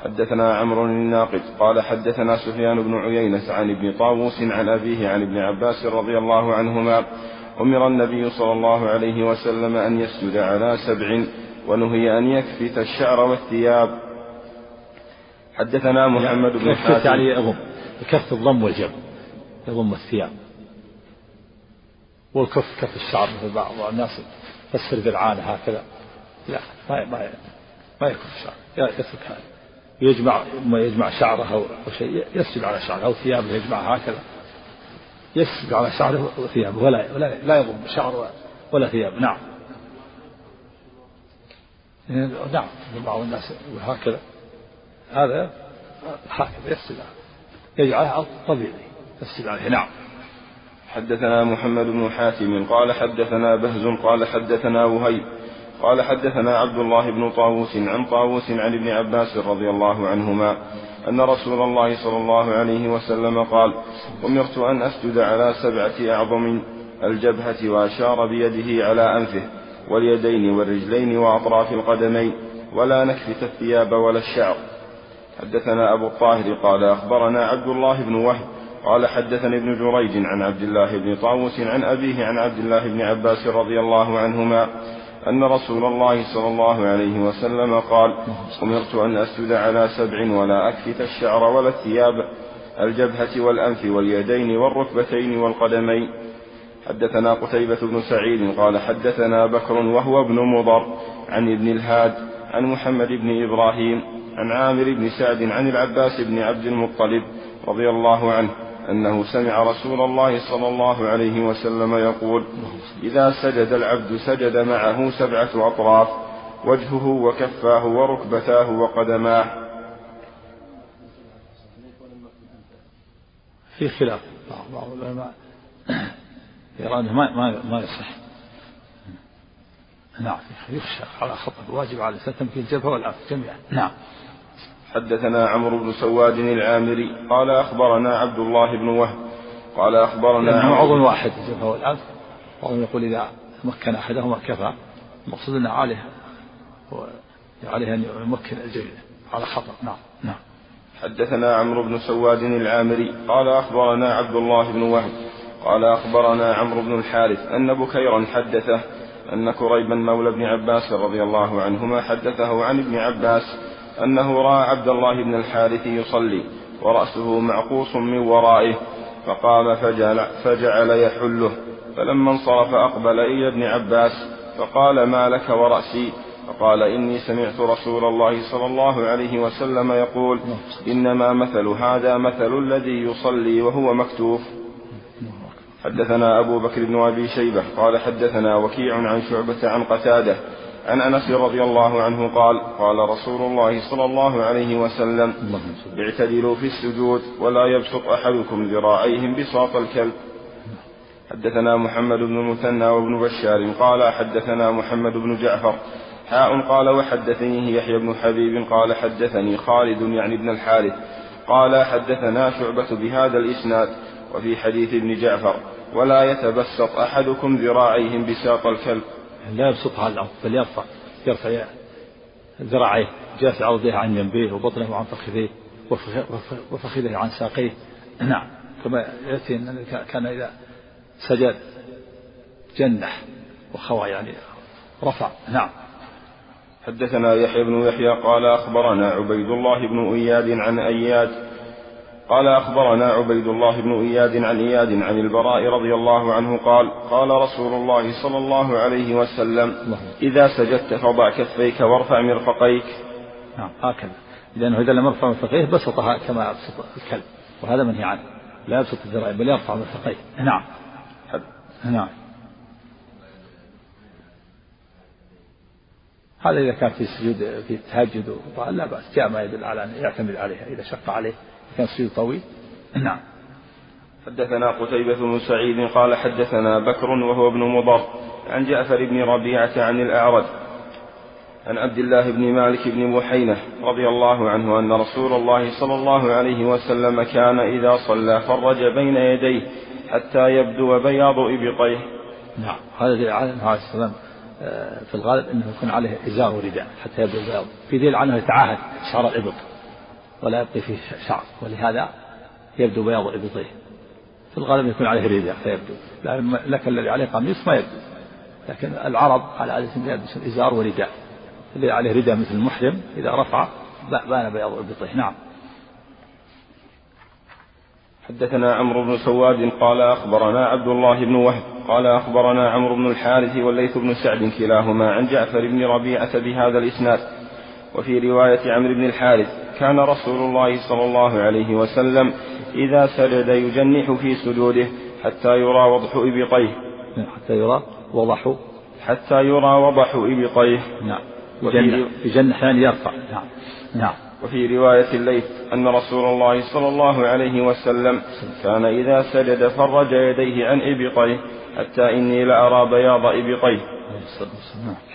حدثنا عمرو الناقد قال حدثنا سفيان بن عيينة عن ابن طاووس عن أبيه عن ابن عباس رضي الله عنهما. أمر النبي صلى الله عليه وسلم أن يسجد على سبع ونهي أن يكفت الشعر والثياب. حدثنا محمد بن حاتم. يعني كف الضم والجب يضم الثياب. والكف كف الشعر مثل بعض الناس يفسر بالعانة هكذا. لا ما ما ما يكف الشعر يترك هذا. يجمع ما يجمع شعره أو شيء يسجد على شعره أو ثيابه يجمعها هكذا. يسجد على شعره وثيابه ولا ولا لا يضم شعر ولا ثياب نعم. نعم بعض الناس هكذا. هذا هكذا يسجد يجعلها طبيعي يسجد عليه. نعم. حدثنا محمد بن حاتم قال حدثنا بهز قال حدثنا وهيب قال حدثنا عبد الله بن طاووس عن طاووس عن ابن عباس رضي الله عنهما أن رسول الله صلى الله عليه وسلم قال أمرت أن أسجد على سبعة أعظم الجبهة وأشار بيده على أنفه واليدين والرجلين وأطراف القدمين ولا نكفت الثياب ولا الشعر. حدثنا أبو الطاهر قال أخبرنا عبد الله بن وهب قال حدثني ابن جريج عن عبد الله بن طاووس عن أبيه عن عبد الله بن عباس رضي الله عنهما أن رسول الله صلى الله عليه وسلم قال أمرت أن أسجد على سبع ولا أكفت الشعر ولا الثياب الجبهة والأنف واليدين والركبتين والقدمين. حدثنا قتيبة بن سعيد قال حدثنا بكر وهو ابن مضر عن ابن الهاد عن محمد بن إبراهيم عن عامر بن سعد عن العباس بن عبد المطلب رضي الله عنه أنه سمع رسول الله صلى الله عليه وسلم يقول إذا سجد العبد سجد معه سبعة أطراف وجهه وكفاه وركبتاه وقدماه. في خلاف. بعض العلماء يرى أنه ما ما ما يصح. نعم يخشى على خطأ. واجب على الإنسان تمكين الجبهة والأنف جميعا. نعم. حدثنا عمرو بن سواد العامري قال أخبرنا عبد الله بن وهب قال أخبرنا عضو واحد الجبهة والأنف بعضهم يقول إذا مكن أحدهما كفى المقصود أن عليه عليه أن يمكن الجبهة على خطأ. نعم نعم. حدثنا عمرو بن سواد العامري قال أخبرنا عبد الله بن وهب قال أخبرنا عمرو بن الحارث أن بكيرا حدثه أن كريبا مولى ابن عباس رضي الله عنهما حدثه عن ابن عباس أنه رأى عبد الله بن الحارث يصلي ورأسه معقوص من ورائه فقام فجعل, فجعل يحله. فلما انصرف أقبل إلى ابن عباس فقال ما لك ورأسي؟ فقال إني سمعت رسول الله صلى الله عليه وسلم يقول إنما مثل هذا مثل الذي يصلي وهو مكتوف. حدثنا أبو بكر بن أبي شيبة قال حدثنا وكيع عن شعبة عن قتادة عن أنس رضي الله عنه قال قال رسول الله صلى الله عليه وسلم اعتدلوا في السجود ولا يبسط أحدكم ذراعيه بساط الكلب. حدثنا محمد بن المثنى وابن بشار قال حدثنا محمد بن جعفر حاء قال وحدثني يحيى بن حبيب قال حدثني خالد يعني ابن الحارث قال حدثنا شعبة بهذا الإسناد وفي حديث ابن جعفر ولا يتبسط أحدكم ذراعيه بساط الكلب. لا يبسطها على الأرض بل يرفع يرفع ذراعيه جاء في عرضه عن جنبيه وبطنه وعن فخذيه وفخذه عن ساقيه. [CLEARS THROAT] نعم كما يأتي أن كان إذا سجد جنح وخوى يعني رفع. نعم. حدثنا يحيى بن يحيى قال أخبرنا عبيد الله بن إياد عن أياد قال أخبرنا عبيد الله بن إياد عن إياد عن البراء رضي الله عنه قال قال رسول الله صلى الله عليه وسلم إذا سجدت فضع كفيك وارفع مرفقيك. نعم هكذا. لأنه إذا لم يرفع مرفقيه بسطها كما يبسط الكلب وهذا منهي عنه. لا يبسط الذراع بل يرفع مرفقيه. نعم. نعم. هذا إذا كان في سجود في التهجد لا بأس. جاء ما يدل على أن يعتمد عليها إذا شق عليه. كان سجود طويل؟ نعم. حدثنا قتيبة بن سعيد قال حدثنا بكر وهو ابن مضر عن جعفر بن ربيعة عن الأعرج عن عبد الله بن مالك بن بحينة رضي الله عنه أن رسول الله صلى الله عليه وسلم كان إذا صلى فرج بين يديه حتى يبدو بياض إبطيه نعم. هذا دليل على عليه السلام آه، في الغالب أنه يكون عليه إزار ورداء حتى يبدو البياض في دليل عنه يتعاهد شعر الإبط ولا يبقي فيه شعر. ولهذا يبدو بياض إبطيه في الغالب يكون عليه رداء فيبدو. لكن الذي عليه قميص ما يبدو. لكن العرب على عادة يلبس إزار ورداء. الذي عليه رداء مثل المحرم إذا رفع بان بياض إبطيه نعم. حدثنا عمرو بن سواد قال أخبرنا عبد الله بن وهب قال أخبرنا عمرو بن الحارث والليث بن سعد كلاهما عن جعفر بن ربيعة بهذا الإسناد. وفي رواية عمرو بن الحارث كان رسول الله صلى الله عليه وسلم إذا سجد يجنح في سجوده حتى يرى وضح إبطيه حتى يرى وضح. حتى يرى وضح إبطيه نعم يجنح يعني يرفع. نعم نعم. وفي رواية الليث أن رسول الله صلى الله عليه وسلم كان إذا سجد فرج يديه عن إبطيه حتى إني لأرى بياض إبطيه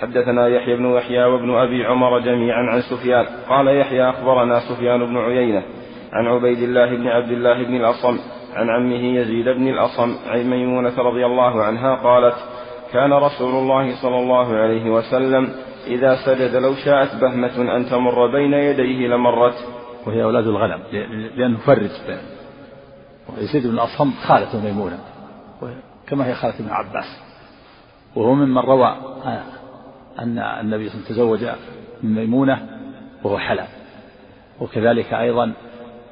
حدثنا يحيى بن يحيى وابن أبي عمر جميعا عن سفيان. قال يحيى أخبرنا سفيان بن عيينة عن عبيد الله بن عبد الله بن الأصم عن عمه يزيد بن الأصم عن ميمونة رضي الله عنها قالت كان رسول الله صلى الله عليه وسلم إذا سجد لو شاءت بهمة أن تمر بين يديه لمرت. وهي أولاد الغنم لأنه فرج ويزيد بن الأصم خالة ميمونة كما هي خالة ابن عباس. وهو ممن روى أن النبي صلى الله عليه وسلم تزوج من ميمونة وهو حلال. وكذلك أيضا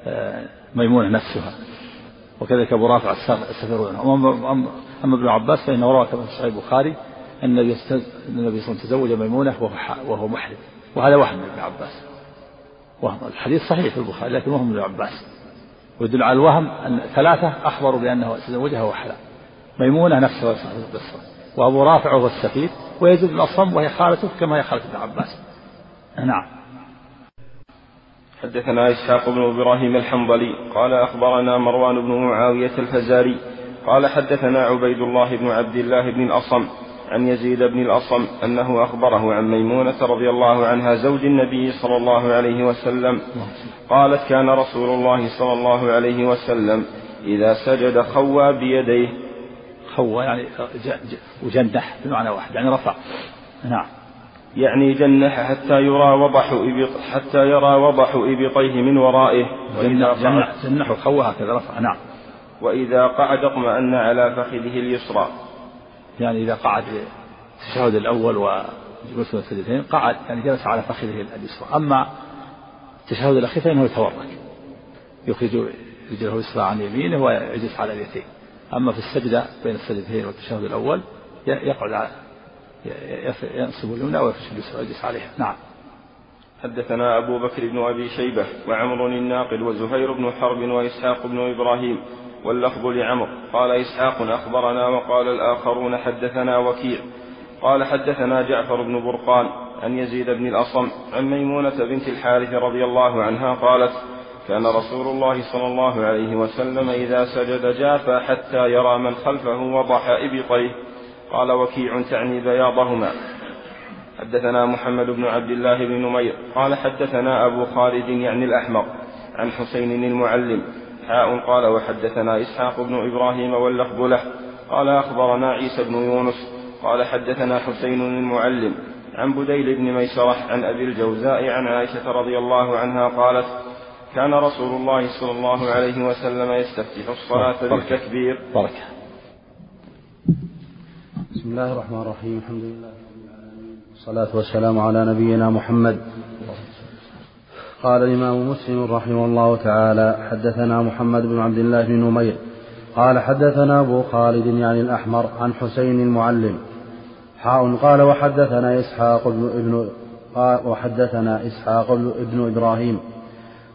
آه، ميمونة نفسها. وكذلك أبو رافع السفر أما ابن عباس فإنه روى كما في صحيح البخاري أن النبي صلى الله عليه وسلم تزوج ميمونة وهو وهو محرم. وهذا وهم ابن عباس. وهم الحديث صحيح في البخاري لكن وهم ابن عباس. ويدل على الوهم أن ثلاثة أخبروا بأنه تزوجها وهو حلال. ميمونة نفسها القصة وأبو رافع وهو السفير ويزيد بن أصم وهي خالته كما هي خالة ابن عباس. نعم. حدثنا إسحاق بن إبراهيم الحنظلي قال أخبرنا مروان بن معاوية الفزاري قال حدثنا عبيد الله بن عبد الله بن الأصم عن يزيد بن الأصم أنه أخبره عن ميمونة رضي الله عنها زوج النبي صلى الله عليه وسلم قالت كان رسول الله صلى الله عليه وسلم إذا سجد خوى بيديه خوى يعني وجنح بمعنى واحد يعني رفع. نعم. يعني جنح حتى يرى وضح إبط حتى يرى وضح إبطيه من ورائه. جنح جنح, جنح وخوى هكذا رفع. نعم. وإذا قعد اطمأن على فخذه اليسرى. يعني إذا قعد التشهد الأول وجلوس السجدتين قعد يعني جلس على فخذه اليسرى. أما التشهد الأخير فإنه يتورك. يخرج رجله اليسرى عن يمينه ويجلس على اليتين أما في السجدة بين السجدتين والتشهد الأول يقعد على ينصب اليمنى ويجلس عليها. نعم. حدثنا أبو بكر بن أبي شيبة وعمر الناقل وزهير بن حرب وإسحاق بن إبراهيم واللفظ لعمر. قال إسحاق أخبرنا وقال الآخرون حدثنا وكيع. قال حدثنا جعفر بن برقان عن يزيد بن الأصم عن ميمونة بنت الحارث رضي الله عنها قالت كان رسول الله صلى الله عليه وسلم إذا سجد جافى حتى يرى من خلفه وضح إبطيه قال وكيع تعني بياضهما. حدثنا محمد بن عبد الله بن نمير. قال حدثنا أبو خالد يعني الأحمر عن حسين المعلم. حاء قال وحدثنا إسحاق بن إبراهيم واللفظ له. قال أخبرنا عيسى بن يونس. قال حدثنا حسين المعلم عن بديل بن ميسرة عن أبي الجوزاء عن عائشة رضي الله عنها قالت كان رسول الله صلى الله عليه وسلم يستفتح الصلاة بالتكبير. بركة بسم الله الرحمن الرحيم. الحمد لله والصلاة والسلام على نبينا محمد. قال الإمام مسلم رحمه الله تعالى حدثنا محمد بن عبد الله بن نمير. قال حدثنا أبو خالد يعني الأحمر عن حسين المعلم. حاء قال وحدثنا إسحاق بن ابن وحدثنا إسحاق بن إبراهيم.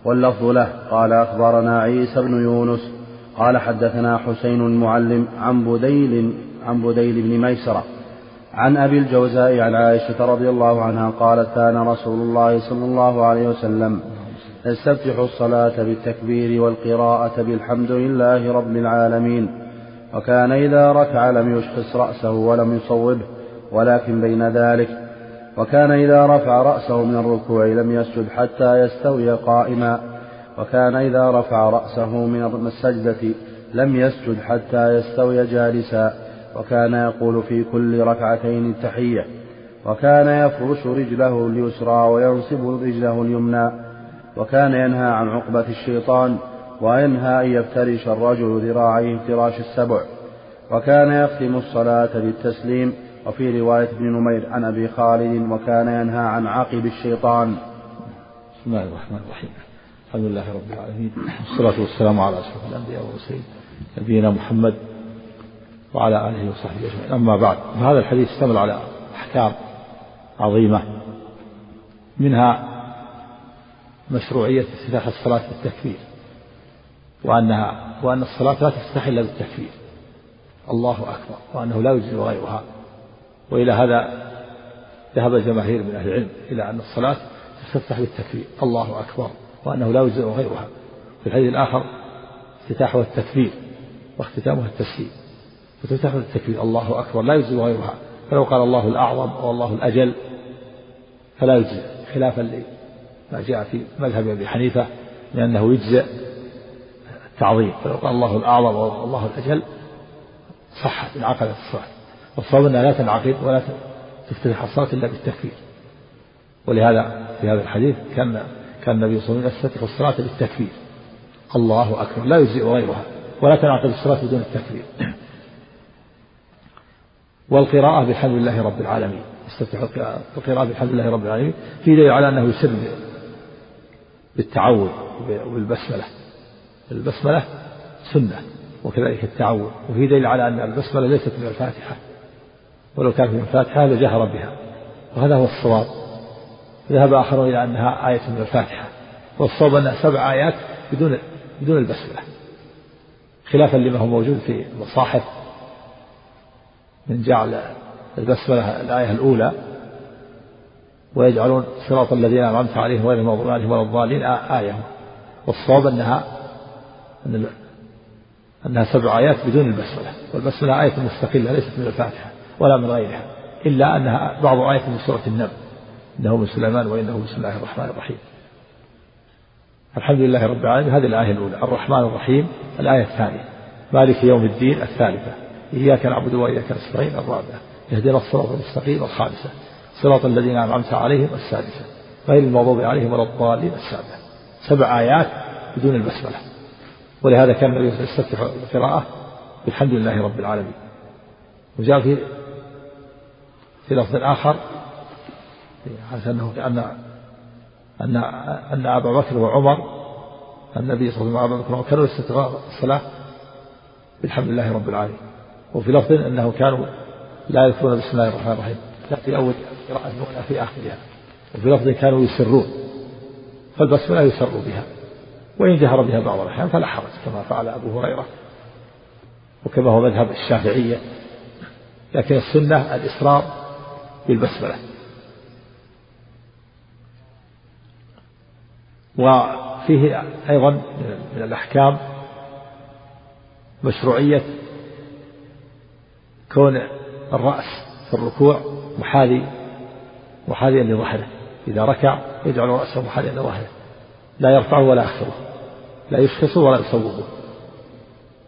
واللفظ له. قال أخبرنا عيسى بن يونس قال حدثنا حسين المعلم عن بديل عن بديل بن ميسرة عن أبي الجوزاء عن عائشة رضي الله عنها قالت كان رسول الله صلى الله عليه وسلم يستفتح الصلاة بالتكبير والقراءة بالحمد لله رب العالمين وكان إذا ركع لم يشخص رأسه ولم يصوبه ولكن بين ذلك وكان إذا رفع رأسه من الركوع لم يسجد حتى يستوي قائما. وكان إذا رفع رأسه من السجدة لم يسجد حتى يستوي جالسا. وكان يقول في كل ركعتين التحية. وكان يفرش رجله اليسرى وينصب رجله اليمنى. وكان ينهى عن عقبة الشيطان وينهى أن يفترش الرجل ذراعيه افتراش السبع. وكان يختم الصلاة بالتسليم وفي رواية ابن نمير عن أبي خالد وكان ينهى عن عقب الشيطان. بسم الله الرحمن الرحيم. الحمد لله رب العالمين. والصلاة والسلام على أشرف الأنبياء والمرسلين نبينا محمد وعلى آله وصحبه أجمعين. أما بعد فهذا الحديث اشتمل على أحكام عظيمة. منها مشروعية افتتاح الصلاة بالتكبير وأنها وأن الصلاة لا تفتح إلا بالتكبير. الله أكبر وأنه لا يجزي غيرها. وإلى هذا ذهب جماهير من أهل العلم إلى أن الصلاة تفتح بالتكبير. الله أكبر. وأنه لا يجزئ غيرها. في الحديث الآخر افتتاحها التكبير واختتامها التسليم. فتفتح بالتكبير. الله أكبر. لا يجزئ غيرها. فلو قال الله الأعظم أو الله الأجل فلا يجزئ. خلافا لما جاء في مذهب أبي حنيفة من أنه يجزئ التعظيم. فلو قال الله الأعظم أو الله الأجل صحت انعقدت الصلاة. والصواب أنها لا تنعقد ولا تفتتح الصلاة إلا بالتكبير ولهذا في هذا الحديث كان كان النبي صلى الله عليه وسلم يفتتح الصلاة بالتكبير الله أكبر. لا يجزئ غيرها. ولا تنعقد الصلاة بدون التكبير والقراءة بحمد الله رب العالمين. يستفتح القراءة بحمد الله رب العالمين. في دليل على أنه يسر بالتعوذ وبالبسملة. البسملة سنة وكذلك التعوذ. وفي دليل على أن البسملة ليست من الفاتحة. ولو كانت من الفاتحة لجهر بها. وهذا هو الصواب. ذهب آخرون إلى أنها آية من الفاتحة. والصواب أنها سبع آيات بدون بدون البسملة. خلافا لما هو موجود في المصاحف. من جعل البسملة الآية الأولى. ويجعلون صراط الذين أنعمت عليهم غير المغضوب عليهم ولا الضالين. آية. والصواب أنها أن أنها سبع آيات بدون البسملة. والبسملة آية مستقلة ليست من الفاتحة. ولا من غيرها إلا أنها بعض آيات من سورة النمل إنه من سليمان وإنه بسم الله الرحمن الرحيم. الحمد لله رب العالمين. هذه الآية الأولى الرحمن الرحيم. الآية الثانية مالك يوم الدين. الثالثة إياك نعبد وإياك نستعين. الرابعة اهدنا الصراط المستقيم. الخامسة صراط الذين أنعمت عليهم. السادسة غير المغضوب عليهم ولا الضالين. السابعة سبع آيات بدون البسملة. ولهذا كان النبي يستفتح القراءة بالحمد لله رب العالمين. وجاء في في لفظ آخر أنه أن أن أن أبا بكر وعمر النبي صلى الله عليه وسلم بكر كانوا يستغفرون الصلاة بالحمد لله رب العالمين. وفي لفظ أنه كانوا لا يذكرون بسم الله الرحمن الرحيم. لا في أول قراءة ولا في آخرها. وفي لفظ كانوا يسرون. فالبسملة يسر بها. وإن جهر بها بعض الأحيان فلا حرج كما فعل أبو هريرة وكما هو مذهب الشافعية. لكن السنة الإصرار بالبسملة. وفيه أيضا من الأحكام مشروعية كون الرأس في الركوع محاذي محاذيا لظهره. إذا ركع يجعل رأسه محاذيا لظهره. لا يرفعه ولا يخفضه. لا يشخصه ولا يصوبه.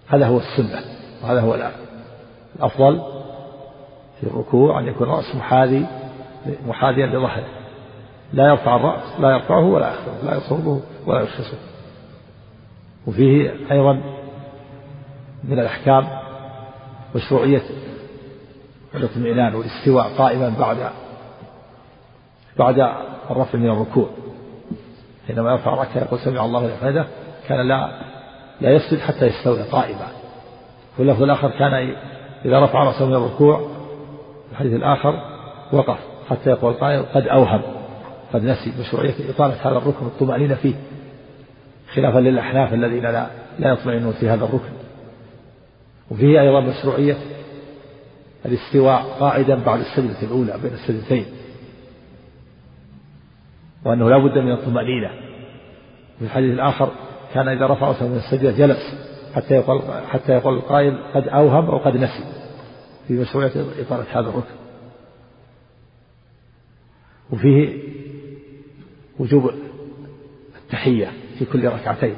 هذا هو السنة وهذا هو الأفضل. في الركوع أن يكون الرأس محاذي محاذيا لظهره. لا يرفع الرأس لا يرفعه ولا يخفضه لا يصوبه ولا يشخصه. وفيه أيضا من الأحكام مشروعية الاطمئنان والاستواء قائما بعد بعد الرفع من الركوع. حينما يرفع ركعة يقول سمع الله لمن حمده كان لا لا يسجد حتى يستوي قائما. واللفظ الآخر كان إذا رفع رأسه من الركوع الحديث الآخر وقف حتى يقول القائل قد أوهم قد نسي مشروعية إطالة هذا الركن الطمأنينة فيه خلافا للأحناف الذين لا لا يطمئنون في هذا الركن. وفيه أيضا مشروعية الاستواء قاعدا بعد السجدة الأولى بين السجدتين وأنه لا بد من الطمأنينة. في الحديث الآخر كان إذا رفع من السجدة جلس حتى يقول حتى يقول القائل قد أوهم أو قد نسي. في مشروعية إطالة هذا الركن. وفيه وجوب التحية في كل ركعتين.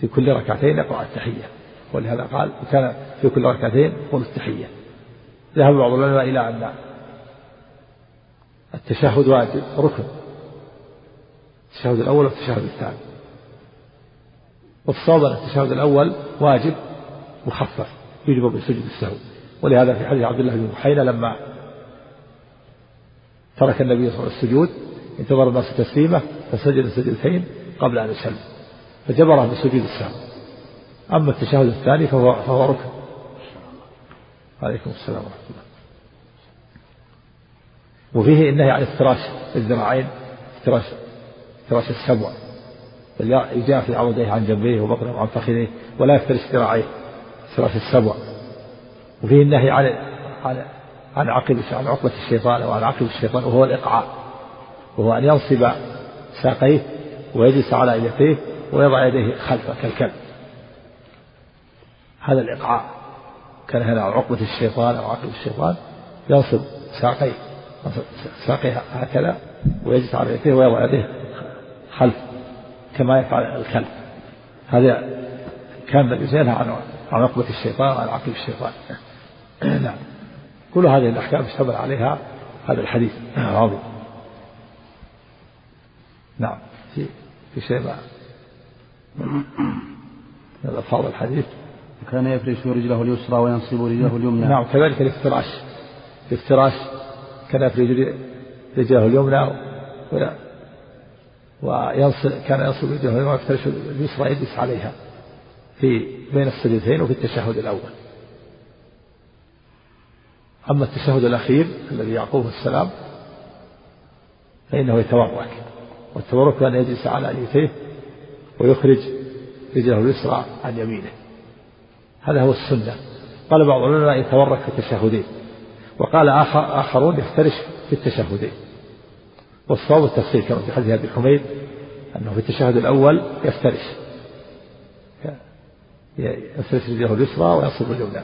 في كل ركعتين يقرأ التحية. ولهذا قال وكان في كل ركعتين يقول التحية. ذهب بعض العلماء إلى أن التشهد واجب ركن. التشهد الأول والتشهد الثاني. والصواب التشهد الأول واجب مخفف يجب بسجود السهو. ولهذا في حديث عبد الله بن بحينة لما ترك النبي صلى الله عليه وسلم السجود انتظر الناس تسليمه فسجد سجدتين قبل أن يسلم. فجبره بسجود السهو. أما التشهد الثاني فهو فهو ركن. عليكم السلام ورحمة الله. وفيه النهي عن افتراش الذراعين افتراش افتراش السبع يجافي عوديه عن جنبيه وبطنه وعن فخذيه ولا يفترش ذراعيه. افتراش السبع وفيه النهي عن عن عن عقب عن عقبة الشيطان أو عن عقب الشيطان وهو الإقعاء. وهو أن ينصب ساقيه ويجلس على يديه ويضع يديه خلفه كالكلب. هذا الإقعاء. كان هنا عقبة الشيطان أو عقب الشيطان ينصب ساقيه ساقيه هكذا ويجلس على يديه ويضع يديه خلف كما يفعل الكلب. هذا كان النبي ينهى عن عن عقبة الشيطان وعن عقب الشيطان. [CLEARS THROAT] نعم. كل هذه الأحكام اشتمل عليها هذا الحديث. العظيم نعم. في في شيء ما؟ [CLEARS THROAT] من ألفاظ الحديث. كان يفرش رجله اليسرى وينصب رجله اليمنى. نعم كذلك الافتراش. الافتراش كان يفرش رجله اليمنى وينصب كان ينصب رجله اليمنى ويفترش اليسرى يجلس عليها. في بين السجدتين وفي التشهد الأول. أما التشهد الأخير الذي يعقوب السلام فإنه يتورك والتورك أن يجلس على أليتيه ويخرج رجله اليسرى عن يمينه. هذا هو السنة. قال بعض العلماء يتورك في التشهدين وقال آخر آخرون يفترش في التشهدين. والصواب التفصيل كما في حديث أبي حميد أنه في التشهد الأول يفترش. يفترش رجله اليسرى وينصب اليمنى.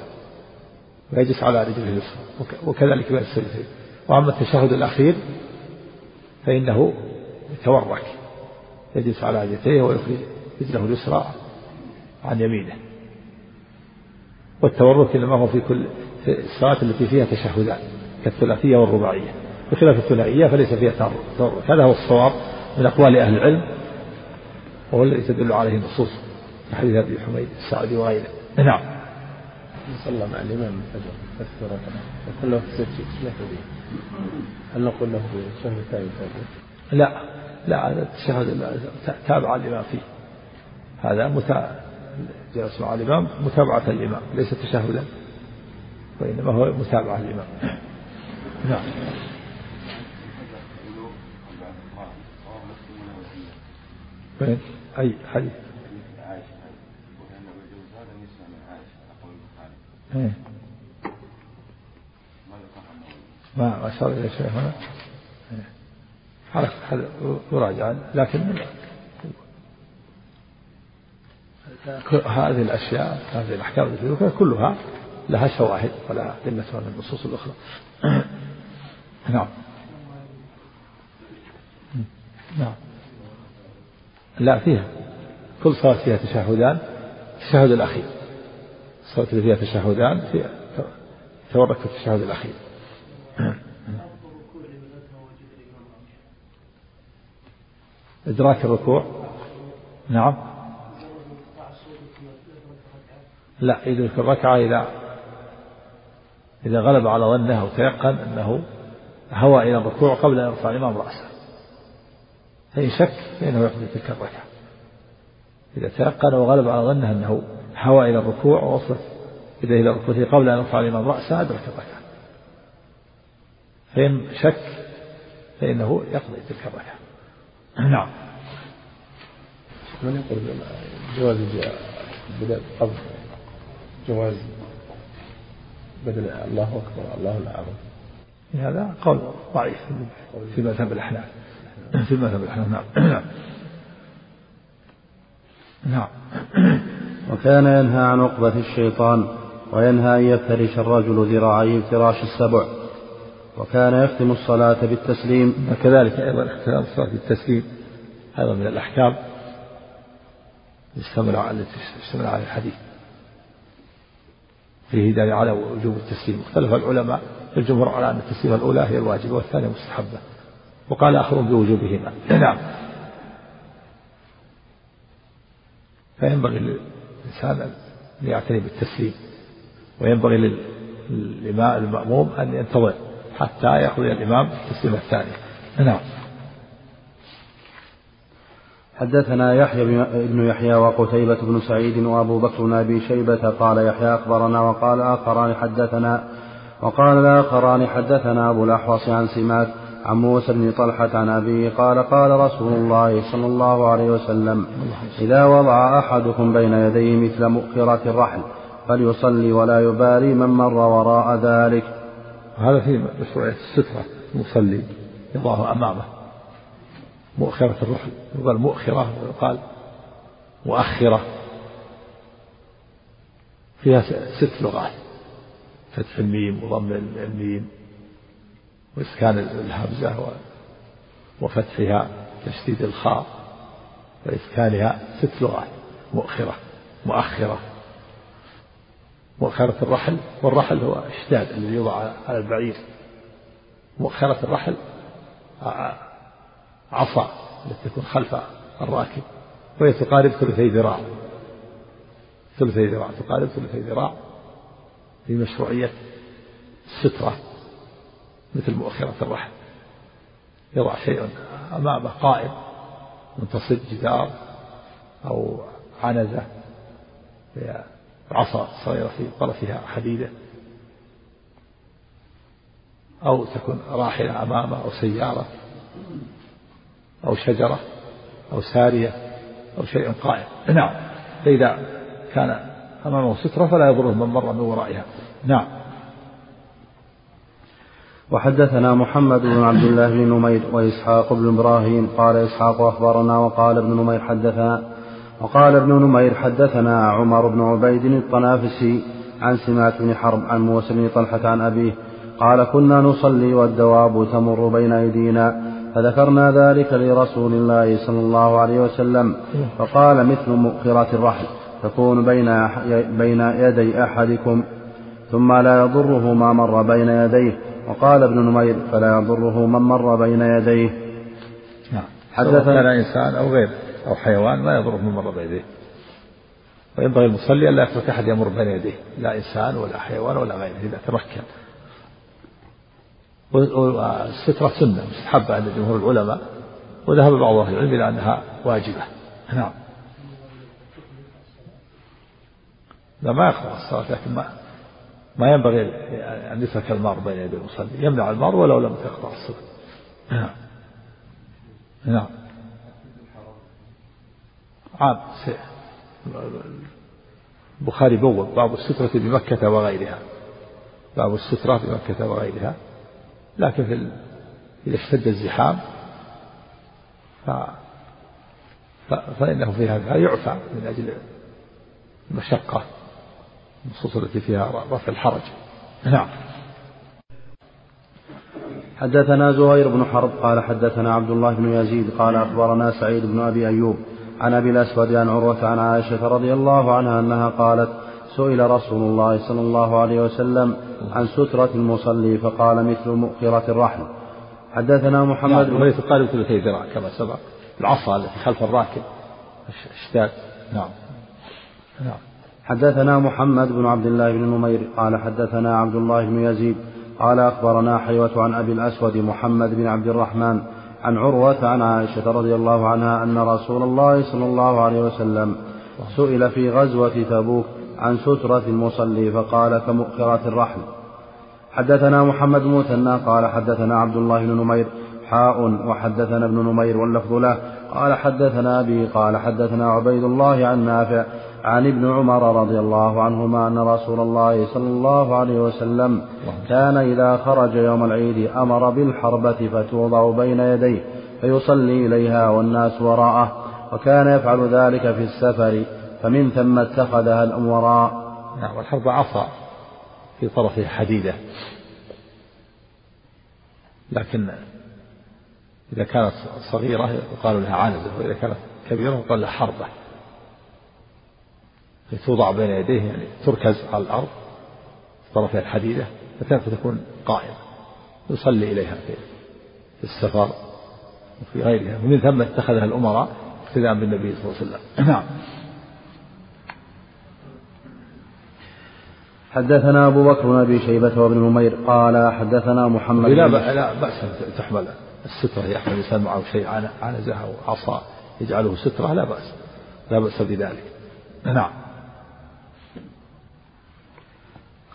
ويجلس على رجله اليسرى. وكذلك بين السجدتين. وأما التشهد الأخير فإنه يتورك. يجلس على رجليه ويخرج رجله اليسرى عن يمينه. والتورك إنما هو في كل في الصلاة التي فيها تشهدان كالثلاثية والرباعية. بخلاف الثنائية فليس فيها تورك هذا هو الصواب من أقوال أهل العلم وهو الذي تدل عليه النصوص. حديث أبي حميد السعدي وغيره. نعم. صلى مع الإمام الفجر أكثر يقول له في لا به هل نقول له في الشهر الثاني لا. لا هذا التشهد تابع الإمام فيه. هذا متابعة جلس مع الإمام متابعة الإمام ليس تشهدا وإنما هو متابعة الإمام نعم؟ أي حديث؟ ما ما أشار إلى شيء هنا؟ هذا يراجع لكن هذه الأشياء هذه الأحكام التي كلها لها شواهد ولا أدلة من النصوص الأخرى. [COUGHS] نعم. نعم. لا فيها. كل صلاة فيها تشهدان التشهد الأخير. الصلاة اللي فيها تشهدان فيها تورك في التشهد الأخير. إدراك الركوع. نعم. لا يدرك الركعة إذا إذا غلب على ظنه وتيقن أنه هوى إلى الركوع قبل أن يرفع الإمام رأسه. فإن شك فإنه يقضي تلك الركعة. إذا تيقن وغلب على ظنه أنه هوى إلى الركوع ووصلت إذا إلى ركوته قبل أن يرفع الإمام رأسه أدرك الركعة. فإن شك فإنه يقضي تلك الركعة. نعم. من يقول جواز بدل قبل جواز بدل الله أكبر الله الأعظم. هذا قول ضعيف في مذهب الأحناف. في مذهب الأحناف نعم. نعم. وكان ينهى عن عقبة الشيطان وينهى أن يفترش الرجل ذراعيه افتراش السبع. وكان يختم الصلاة بالتسليم. وكذلك أيضا اختلاف الصلاة بالتسليم. هذا من الأحكام على يشتمل على الحديث. فيه دليل على وجوب التسليم. اختلف العلماء الجمهور على أن التسليمة الأولى هي الواجبة والثانية مستحبة. وقال آخرون بوجوبهما. نعم. فينبغي للإنسان أن يعتني بالتسليم. وينبغي للإمام المأموم أن ينتظر حتى يقضي الإمام التسليمة الثانية نعم. حدثنا يحيى بن يحيى وقتيبة بن سعيد وأبو بكر بن أبي شيبة قال يحيى أخبرنا وقال آخران حدثنا وقال الآخران حدثنا أبو الأحوص عن سماك عن موسى بن طلحة عن أبيه قال قال رسول الله صلى الله عليه وسلم إذا وضع أحدكم بين يديه مثل مؤخرة الرحل فليصلي ولا يبالي من مر وراء ذلك. هذا في مشروعية السترة المصلي يضعه أمامه. مؤخرة الرحل يقال مؤخرة ويقال مؤخرة. فيها ست لغات فتح الميم وضم الميم. وإسكان الهمزة وفتحها تشديد الخاء وإسكانها ست لغات مؤخرة مؤخرة. مؤخرة الرحل والرحل هو إشداد الذي يوضع على البعير. مؤخرة الرحل عصا التي تكون خلف الراكب وهي تقارب ثلثي ذراع. ثلثي ذراع تقارب ثلثي ذراع في مشروعية السترة. مثل مؤخرة الرحل. يضع شيء أمامه قائم منتصب جدار أو عنزة عصا صغيرة في طرفها حديدة. أو تكون راحلة أمامه أو سيارة أو شجرة أو سارية أو شيء قائم. نعم. فإذا كان أمامه سترة فلا يضره من مر من ورائها نعم. وحدثنا محمد بن عبد الله بن نمير وإسحاق بن إبراهيم قال إسحاق أخبرنا وقال ابن نمير حدثنا وقال ابن نمير حدثنا عمر بن عبيد الطنافسي عن سماك بن حرب عن موسى بن طلحة عن أبيه قال كنا نصلي والدواب تمر بين أيدينا فذكرنا ذلك لرسول الله صلى الله عليه وسلم فقال مثل مؤخرة الرحل تكون بين بين يدي أحدكم ثم لا يضره ما مر بين يديه وقال ابن نمير فلا يضره من مر بين يديه. نعم. حدثنا كان إنسان أو غير أو حيوان لا يضره من مر بين يديه. وينبغي المصلي ألا يترك أحد يمر بين يديه لا إنسان ولا حيوان ولا غيره إذا تمكن. والسترة سنة مستحبة عند جمهور العلماء وذهب بعض أهل العلم إلى أنها واجبة. نعم. لا ما يقرأ الصلاة لكن ما ما ينبغي أن يترك المار بين يدي المصلي. يمنع المار ولو لم تقطع الصلاة نعم. نعم. عام البخاري بوب باب السترة بمكة وغيرها. باب السترة بمكة وغيرها. لكن في ال... إذا اشتد الزحام ف... ف... فإنه فيها يعفى من أجل المشقة. النصوص التي فيها رفع الحرج. نعم. حدثنا زهير بن حرب قال حدثنا عبد الله بن يزيد قال أخبرنا سعيد بن أبي أيوب عن أبي الأسود عن عروة عن عائشة رضي الله عنها أنها قالت سئل رسول الله صلى الله عليه وسلم عن سترة المصلي فقال مثل مؤخرة الرحل حدثنا محمد نعم. بن تقارب ثلثي ذراع كما سبق. العصا التي خلف الراكب. اشتاد نعم. نعم. حدثنا محمد بن عبد الله بن نمير قال حدثنا عبد الله بن يزيد قال أخبرنا حيوة عن أبي الأسود محمد بن عبد الرحمن عن عروة عن عائشة رضي الله عنها أن رسول الله صلى الله عليه وسلم سئل في غزوة تبوك عن سترة المصلي فقال كمؤخرة الرحل حدثنا محمد مثنى قال حدثنا عبد الله بن نمير حاء وحدثنا ابن نمير واللفظ له. قال حدثنا أبي قال حدثنا عبيد الله عن نافع عن ابن عمر رضي الله عنهما أن رسول الله صلى الله عليه وسلم كان إذا خرج يوم العيد أمر بالحربة فتوضع بين يديه فيصلي إليها والناس وراءه وكان يفعل ذلك في السفر فمن ثم اتخذها الأمراء. نعم والحرب عصا في طرفه حديدة. لكن إذا كانت صغيرة يقال لها عنزة وإذا كانت كبيرة يقال لها حربة. توضع بين يديه يعني تركز على الأرض طرفها الحديدة فتكون قائمة يصلي إليها في السفر وفي غيرها. ومن ثم اتخذها الأمراء اقتداء بالنبي صلى الله عليه وسلم. نعم. حدثنا أبو بكر بن أبي شيبة وابن نمير قال حدثنا محمد لا, لا بأس تحمل السترة يحمل الإنسان معه شيء عنزة أو عصا يجعله سترة لا بأس لا بأس بذلك. نعم.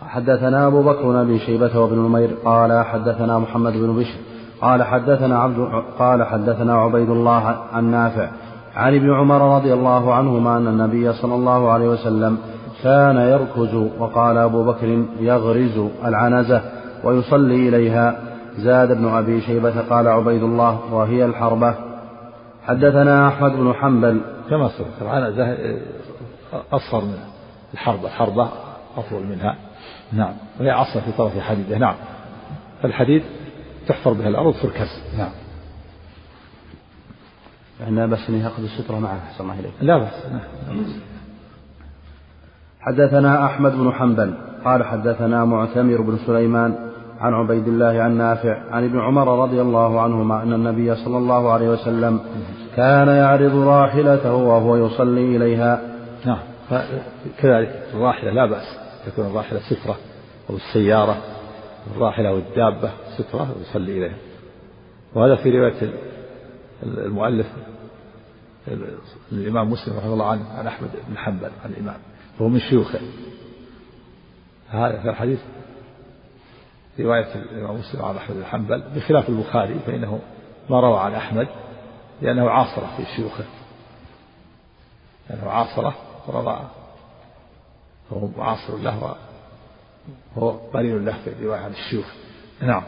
حدثنا أبو بكر بن أبي شيبة وابن نمير قال حدثنا محمد بن بشر قال حدثنا عبد قال حدثنا عبيد الله عن نافع عن ابن عمر رضي الله عنهما أن النبي صلى الله عليه وسلم كان يركز وقال أبو بكر يغرز العنزة ويصلي إليها. زاد ابن أبي شيبة قال عبيد الله وهي الحربة. حدثنا أحمد بن حنبل. كما سبق العنزة أصغر من الحربة الحربة أطول منها. نعم. وهي عصا في طرف حديدة نعم. فالحديد تحفر بها الأرض تركز نعم. يعني لا بأس أن يأخذ السترة معه أحسن الله إليك. لا بأس. نعم. حدثنا أحمد بن حنبل قال حدثنا معتمر بن سليمان عن عبيد الله عن نافع عن ابن عمر رضي الله عنهما أن النبي صلى الله عليه وسلم كان يعرض راحلته وهو يصلي إليها. نعم. كذلك. الراحلة لا بأس. تكون الراحلة سترة أو السيارة الراحلة أو الدابة سترة ويصلي إليها. وهذا في رواية المؤلف الإمام مسلم رحمه الله عنه عن أحمد بن حنبل عن الإمام وهو من شيوخه. هذا في الحديث رواية الإمام مسلم عن أحمد بن حنبل بخلاف البخاري فإنه ما روى عن أحمد لأنه عاصرة في شيوخه. لأنه عاصرة وروى فهو معاصر له وهو قليل له في الرواية عن الشيوخ. نعم.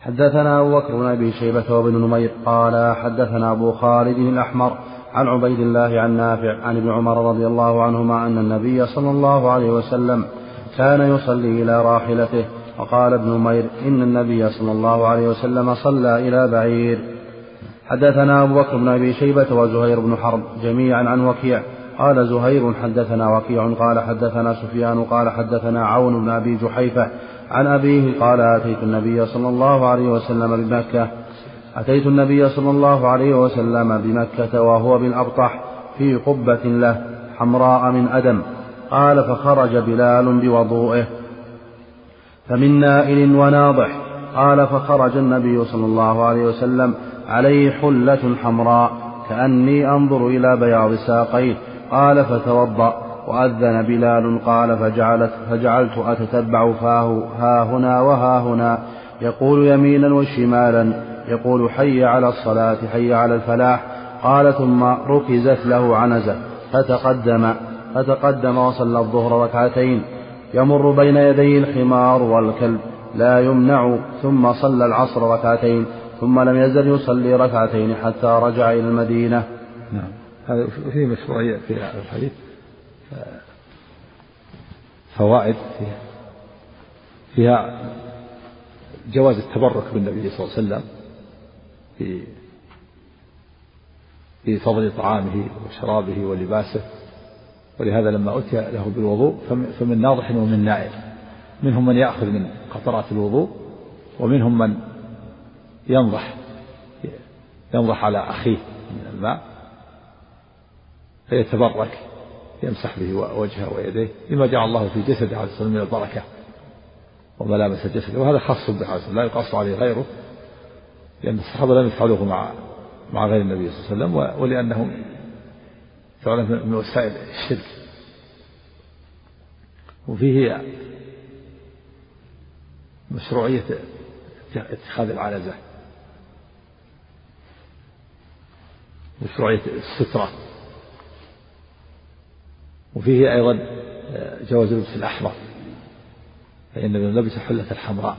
حدثنا أبو بكر بن أبي شيبة وابن نمير قال حدثنا أبو خالد الأحمر عن عبيد الله عن نافع عن ابن عمر رضي الله عنهما أن النبي صلى الله عليه وسلم كان يصلي إلى راحلته وقال ابن نمير إن النبي صلى الله عليه وسلم صلى إلى بعير. حدثنا أبو بكر بن أبي شيبة وزهير بن حرب جميعا عن وكيع قال زهير حدثنا وكيع قال حدثنا سفيان قال حدثنا عون بن أبي جحيفة عن أبيه قال أتيت النبي صلى الله عليه وسلم بمكة. أتيت النبي صلى الله عليه وسلم بمكة وهو بالأبطح في قبة له حمراء من أدم. قال فخرج بلال بوضوئه. فمن نائل وناضح. قال فخرج النبي صلى الله عليه وسلم عليه حلة حمراء. كأني أنظر إلى بياض ساقيه. قال فتوضأ وأذن بلال قال فجعلت فجعلت أتتبع فاه ها هنا وها هنا يقول يمينا وشمالا. يقول حي على الصلاة حي على الفلاح. قال ثم ركزت له عنزة. فتقدم فتقدم وصلى الظهر ركعتين. يمر بين يديه الحمار والكلب. لا يمنع. ثم صلى العصر ركعتين. ثم لم يزل يصلي ركعتين حتى رجع إلى المدينة. هذا فيه مشروعية في هذا الحديث فوائد فيها. فيها جواز التبرك بالنبي صلى الله عليه وسلم في في فضل طعامه وشرابه ولباسه. ولهذا لما أتي له بالوضوء فمن ناضح ومن نائم منهم من يأخذ من قطرات الوضوء ومنهم من ينضح ينضح على أخيه من الماء. فيتبرك يمسح به وجهه ويديه لما جعل الله في جسده عليه الصلاة من البركة وملامس جسده وهذا خاص به عليه لا يقاس عليه غيره لأن الصحابة لم يفعلوه مع مع غير النبي صلى الله عليه وسلم ولأنهم فعلا من وسائل الشرك. وفيه مشروعية اتخاذ العنزة مشروعية السترة. وفيه أيضا جواز اللبس الأحمر فإن النبي لبس حلة الحمراء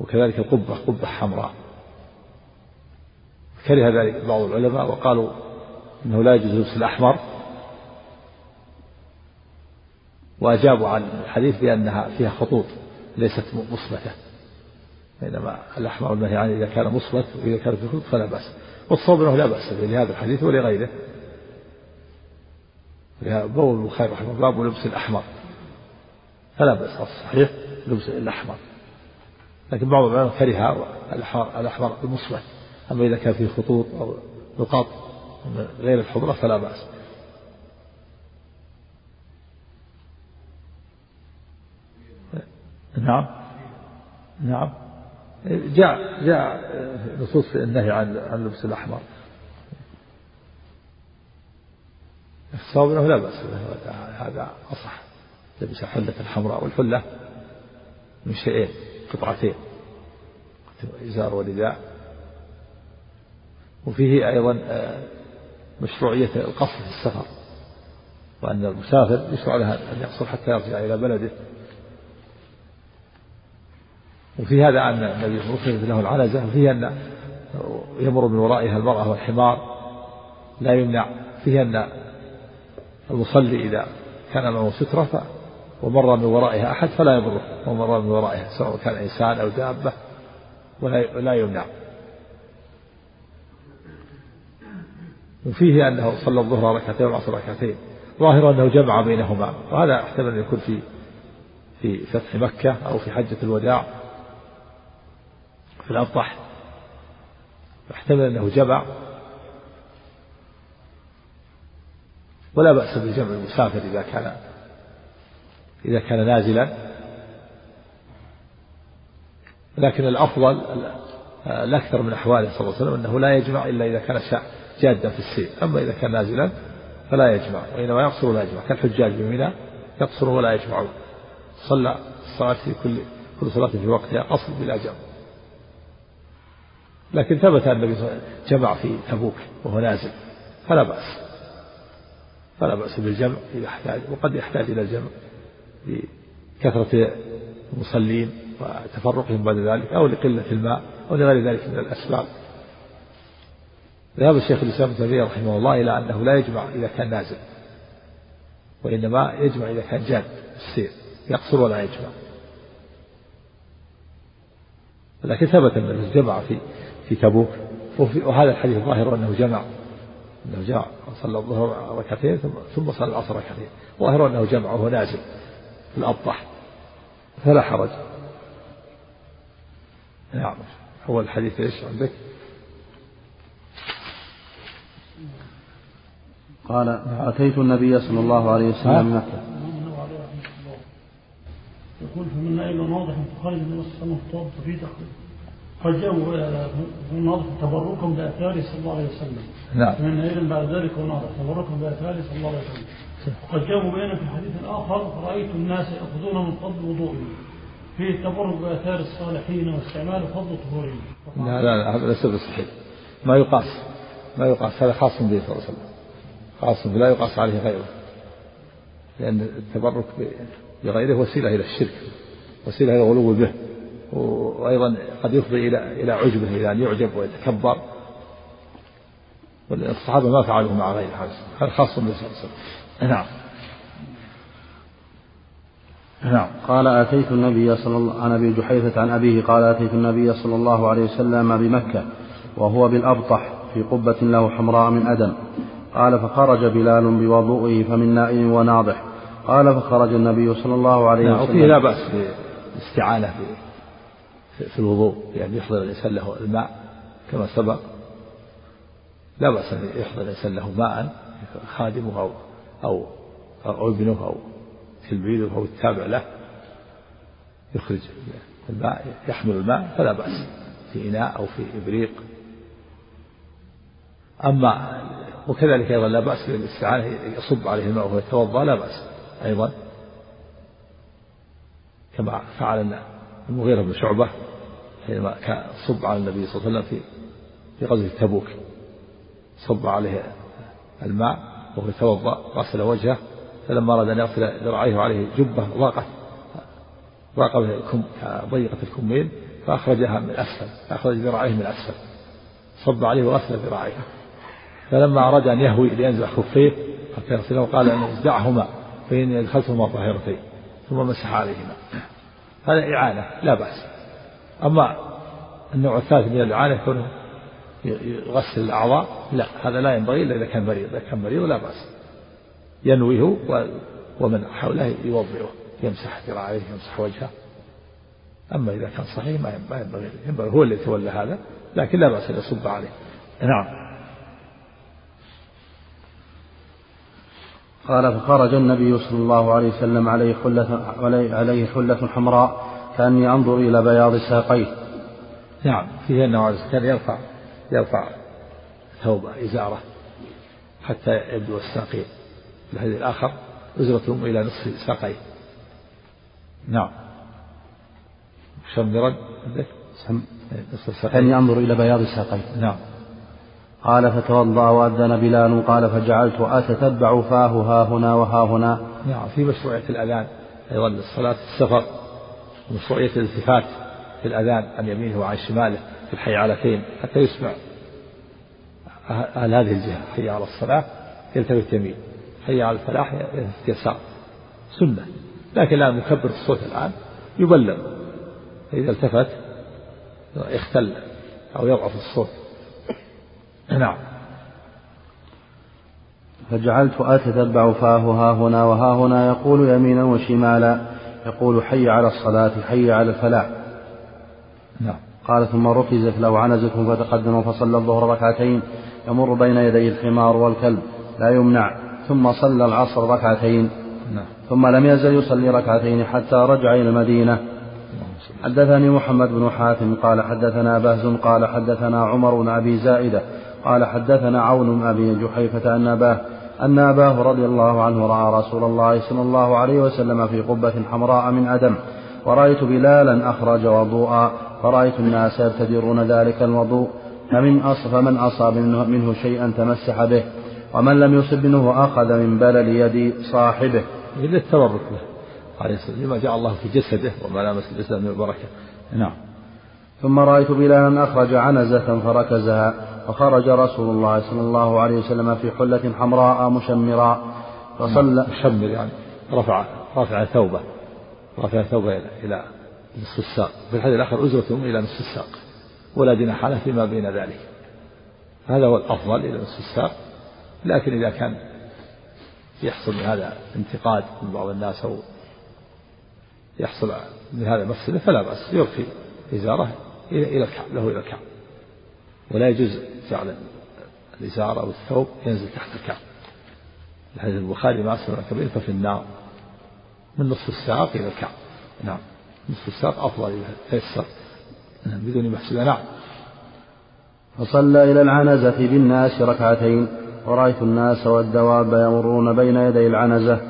وكذلك القبة قبة حمراء. كره ذلك بعض العلماء وقالوا إنه لا يجوز اللبس الأحمر وأجابوا عن الحديث بأنها فيها خطوط ليست مثبته بينما الأحمر المنهي عنه إذا كان مثبت وإذا كان في خطوط فلا بأس. والصواب إنه لا بأس به لهذا الحديث ولغيره. بول البخاري رحمه الله باب لبس الأحمر. فلا بأس الصحيح لبس الأحمر. لكن بعض العلماء كره الأحمر المصمت. أما إذا كان فيه خطوط أو نقاط غير الحضرة فلا بأس. نعم. نعم. جاء جاء نصوص النهي عن عن اللبس الأحمر. الصواب أنه لا بأس هذا أصح. لبس حلة الحمراء والحلة من شيئين قطعتين إزار ورداء. وفيه أيضا آه، مشروعية القصر في السفر وأن المسافر يشرع له أن يقصر حتى يرجع إلى بلده. وفي هذا أن النبي وسلم له العنزة وفيه أن يمر من ورائها المرأة والحمار. لا يمنع فيه أن المصلي إذا كان معه سترة ومر من ورائها أحد فلا يضره ومر من ورائها سواء كان إنسان أو دابة ولا يمنع. وفيه أنه صلى الظهر ركعتين والعصر ركعتين. ظاهر أنه جمع بينهما وهذا احتمل أن يكون في في فتح مكة أو في حجة الوداع. في الأبطح احتمل أنه جمع. ولا بأس بجمع المسافر إذا كان إذا كان نازلا. لكن الأفضل الأكثر من أحواله صلى الله عليه وسلم أنه لا يجمع إلا إذا كان جادا في السير. أما إذا كان نازلا فلا يجمع وإنما يقصر ولا يجمع. كالحجاج بمنى يقصر ولا يجمع. صلى الصلاة في كل كل صلاة في وقتها قصر بلا جمع. لكن ثبت أن النبي صلى الله عليه وسلم جمع في تبوك وهو نازل فلا بأس. فلا بأس بالجمع إذا احتاج وقد يحتاج إلى الجمع لكثرة المصلين وتفرقهم بعد ذلك أو لقلة الماء أو لغير ذلك من الأسباب. ذهب الشيخ الإسلام ابن رحمه الله إلى أنه لا يجمع إذا كان نازل وإنما يجمع إذا كان جاد السير يقصر ولا يجمع. لكن ثبت أنه جمع في في تبوك وهذا الحديث ظاهر أنه جمع. أنه جمع صلى الظهر ركعتين ثم ثم صلى العصر ركعتين. ظاهر أنه جمع وهو نازل في الأبطح. فلا حرج. نعم. هو الحديث إيش عندك؟ قال أتيت النبي صلى الله عليه وسلم مكة. يقول فمن إلى ناضح فخرج من السماء الطاب في دخل فجاءوا من ناضح تبركا بآثاره صلى الله عليه وسلم. نعم. من إلى بعد ذلك وناضح تبركا بآثاره صلى الله عليه وسلم. وقد جاءوا بين في الحديث الآخر رأيت الناس يأخذون من فضل وضوئهم. في التبرك بآثار الصالحين واستعمال فضل طهورهم. لا لا لا هذا ليس بصحيح. ما يقاس ما يقاس هذا خاص به صلى الله عليه وسلم. خاص لا يقاس عليه غيره. لأن التبرك بغيره وسيلة إلى الشرك وسيلة إلى الغلو به. وأيضا قد يفضي إلى إلى عجبه إلى أن يعجب ويتكبر. والصحابة ما فعلوا مع غير هذا هذا خاص بالنبي صلى الله عليه وسلم. نعم. نعم. قال أتيت النبي صلى الله عن أبي جحيفة عن أبيه قال أتيت النبي صلى الله عليه وسلم بمكة وهو بالأبطح في قبة له حمراء من أدم. قال فخرج بلال بوضوئه فمن نائم وناضح. قال فخرج النبي صلى الله عليه نعم، وسلم. وفيه لا بأس بالاستعانة في, الوضوء يعني يحضر الإنسان له الماء كما سبق. لا بأس أن يحضر الإنسان له ماء خادمه أو أو أو ابنه أو تلميذه أو التابع له. يخرج الماء يحمل الماء فلا بأس في إناء أو في إبريق. أما وكذلك أيضا لا بأس بالاستعانة يصب عليه الماء وهو يتوضأ لا بأس أيضا. كما فعل المغيرة بن شعبة حينما صب على النبي صلى الله عليه وسلم في في غزوة تبوك. صب عليه الماء وهو يتوضأ غسل وجهه فلما أراد أن يغسل ذراعيه وعليه جبة ضاقت ضاق الكم ضيقة الكمين فأخرجها من أسفل فأخرج ذراعيه من أسفل صب عليه وغسل ذراعيه. فلما أراد أن يهوي لينزع خفيه حتى يغسله قال أن دعهما فإني أدخلتهما طاهرتين ثم مسح عليهما. هذا إعانة لا بأس. أما النوع الثالث من الإعانة يكون يغسل الأعضاء لا هذا لا ينبغي إلا إذا كان مريض إذا كان مريض لا بأس. ينويه ومن حوله يوضعه يمسح ذراعيه يمسح وجهه. أما إذا كان صحيح ما ينبغي ينبغي هو اللي يتولى هذا لكن لا بأس أن يصب عليه. نعم. قال فخرج النبي صلى الله عليه وسلم عليه حلة عليه حلة حمراء كأني أنظر إلى بياض ساقيه. نعم فيه أنه كان يرفع يرفع ثوبه إزاره حتى يبدو الساقين. الحديث الآخر أزرتهم إلى نصف ساقيه. نعم. شمرا. كأني أنظر إلى بياض ساقيه. نعم. قال فتوضأ وأذن بلال قال فجعلت أتتبع فاه ها هنا وها هنا نعم في مشروعية الأذان أيضا للصلاة في ومشروعية الالتفات في الأذان عن يمينه وعن شماله في الحيعلتين حتى يسمع. أهل هذه الجهة حي على الصلاة يلتفت يمين حي على الفلاح يلتفت يسار. سنة. لكن لا مكبر الصوت الآن يبلغ. إذا التفت يختل أو يضعف الصوت. نعم. فجعلت أتتبع فاه ها هنا وها هنا يقول يمينا وشمالا. يقول حي على الصلاة حي على الفلاح. نعم. قال ثم ركزت له عنزة فتقدم فصلى الظهر ركعتين. يمر بين يدي الحمار والكلب لا يمنع. ثم صلى العصر ركعتين. نعم. ثم لم يزل يصلي ركعتين حتى رجع إلى المدينة. حدثني محمد بن حاتم قال حدثنا بهز قال حدثنا عمر بن أبي زائدة قال حدثنا عون بن أبي جحيفة أن أباه أن أباه رضي الله عنه رأى رسول الله صلى الله عليه وسلم في قبة حمراء من أدم ورأيت بلالا أخرج وضوءا فرأيت الناس يبتدرون ذلك الوضوء فمن فمن أصاب منه شيئا تمسح به ومن لم يصب منه أخذ من بلل يد صاحبه. للتبرك به عليه الصلاة لما جاء الله في جسده وما لامس الجسد من البركة. نعم. ثم رأيت بلالا أخرج عنزة فركزها فخرج رسول الله صلى الله عليه وسلم في حلة حمراء مشمرا فصلى مشمر يعني رفع رفع ثوبه رفع ثوبه إلى إلى نصف الساق. في الحديث الآخر أزرة إلى نصف الساق ولا جناح له فيما بين ذلك. هذا هو الأفضل إلى نصف الساق لكن إذا كان يحصل من هذا انتقاد من بعض الناس أو يحصل من هذا مفسدة فلا بأس يرخي إزارة إلى الكعب له إلى الكعب ولا يجوز جعل الإزار أو الثوب ينزل تحت الكعب الحديث البخاري ما أسلم كبير ففي النار. من نصف الساق إلى الكعب نعم. نصف الساق أفضل إذا تيسر. نعم، بدون محسوبة نعم. فصلى إلى العنزة بالناس ركعتين. ورأيت الناس والدواب يمرون بين يدي العنزة.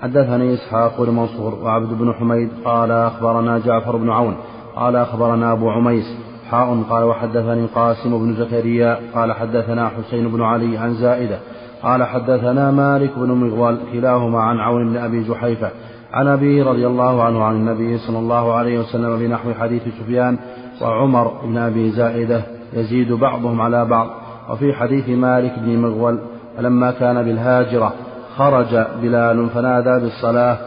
حدثني إسحاق بن منصور وعبد بن حميد. قال أخبرنا جعفر بن عون. قال أخبرنا أبو عميس. حاء قال وحدثني قاسم بن زكريا قال حدثنا حسين بن علي عن زائدة قال حدثنا مالك بن مغول كلاهما عن عون بن أبي جحيفة عن أبي رضي الله عنه عن النبي صلى الله عليه وسلم بنحو حديث سفيان وعمر بن أبي زائدة يزيد بعضهم على بعض. وفي حديث مالك بن مغول فلما كان بالهاجرة خرج بلال فنادى بالصلاة.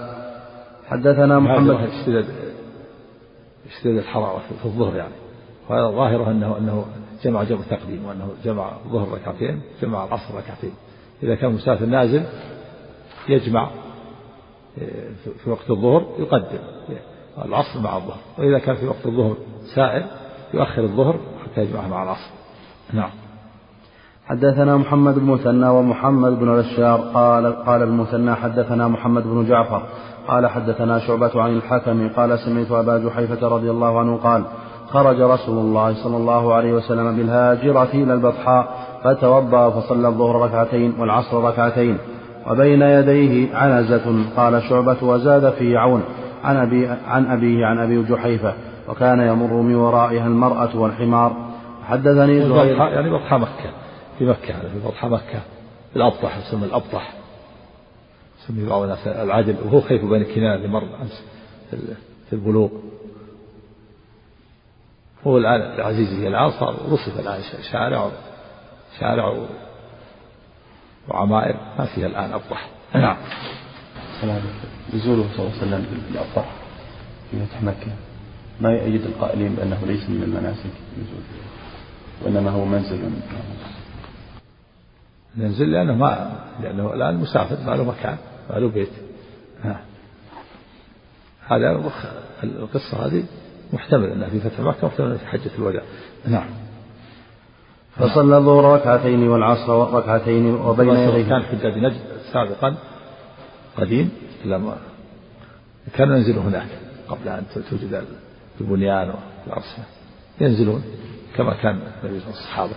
حدثنا محمد اشتدد اشتدد الحرارة في الظهر يعني. ظاهره أنه أنه جمع جمع تقديم وأنه جمع الظهر ركعتين جمع العصر ركعتين. إذا كان مسافر نازل يجمع في وقت الظهر يقدم. العصر مع الظهر. وإذا كان في وقت الظهر سائر يؤخر الظهر حتى يجمعها مع العصر. نعم. حدثنا محمد بن مثنى ومحمد بن بشار قال قال المثنى حدثنا محمد بن جعفر. قال حدثنا شعبة عن الحكم. قال سمعت أبا جحيفة رضي الله عنه قال خرج رسول الله صلى الله عليه وسلم بالهاجرة إلى البطحاء فتوضأ فصلى الظهر ركعتين والعصر ركعتين وبين يديه عنزة قال شعبة وزاد في عون عن أبي عن أبيه عن أبي جحيفة وكان يمر من ورائها المرأة والحمار. حدثني زهير. يعني بطحاء مكة في مكة في بطحاء مكة الأبطح يسمى الأبطح. يسمي بعض الناس العدل وهو خيف بين الكنان اللي مر أمس في البلوغ. هو الآن العزيز الآن صار وصف الآن شارع شارع وعمائر ما فيها الآن أبطح نعم. سلام نزوله صلى الله عليه وسلم بالأبطح في فتح مكة. ما يؤيد القائلين بأنه ليس من المناسك نزول وإنما هو منزل. منزل لأنه ما لأنه الآن مسافر ما له مكان ما له بيت. ها. هذا القصة هذه. محتمل أنها في فتح مكة محتمل في حجة الوداع. نعم. فصلى الظهر ركعتين والعصر ركعتين وبين يديه. كان حجاج نجد سابقا قديم لما كانوا ينزلوا هناك قبل أن توجد البنيان والأرسنة ينزلون كما كان النبي صلى الصحابة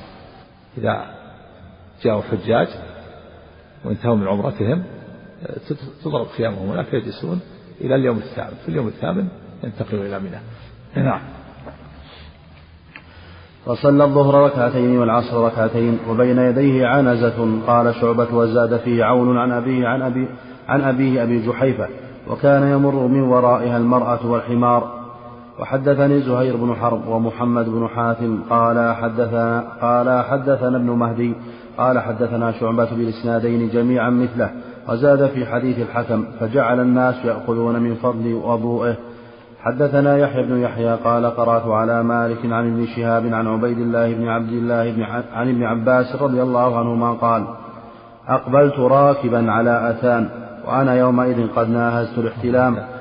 إذا جاءوا حجاج وانتهوا من عمرتهم تضرب خيامهم هناك يجلسون إلى اليوم الثامن. في اليوم الثامن ينتقلون إلى منى نعم. فصلى الظهر ركعتين والعصر ركعتين وبين يديه عنزة قال شعبة وزاد فيه عون عن أبيه عن أبي عن أبيه أبي جحيفة وكان يمر من ورائها المرأة والحمار. وحدثني زهير بن حرب ومحمد بن حاتم قال حدثنا قال حدثنا ابن مهدي قال حدثنا شعبة بالإسنادين جميعا مثله وزاد في حديث الحكم فجعل الناس يأخذون من فضل وضوئه حدثنا يحيى بن يحيى قال قرأت على مالك عن ابن شهاب عن عبيد الله بن عبد الله بن عن ابن عباس رضي الله عنهما قال أقبلت راكبا على أتان وأنا يومئذ قد ناهزت الاحتلام.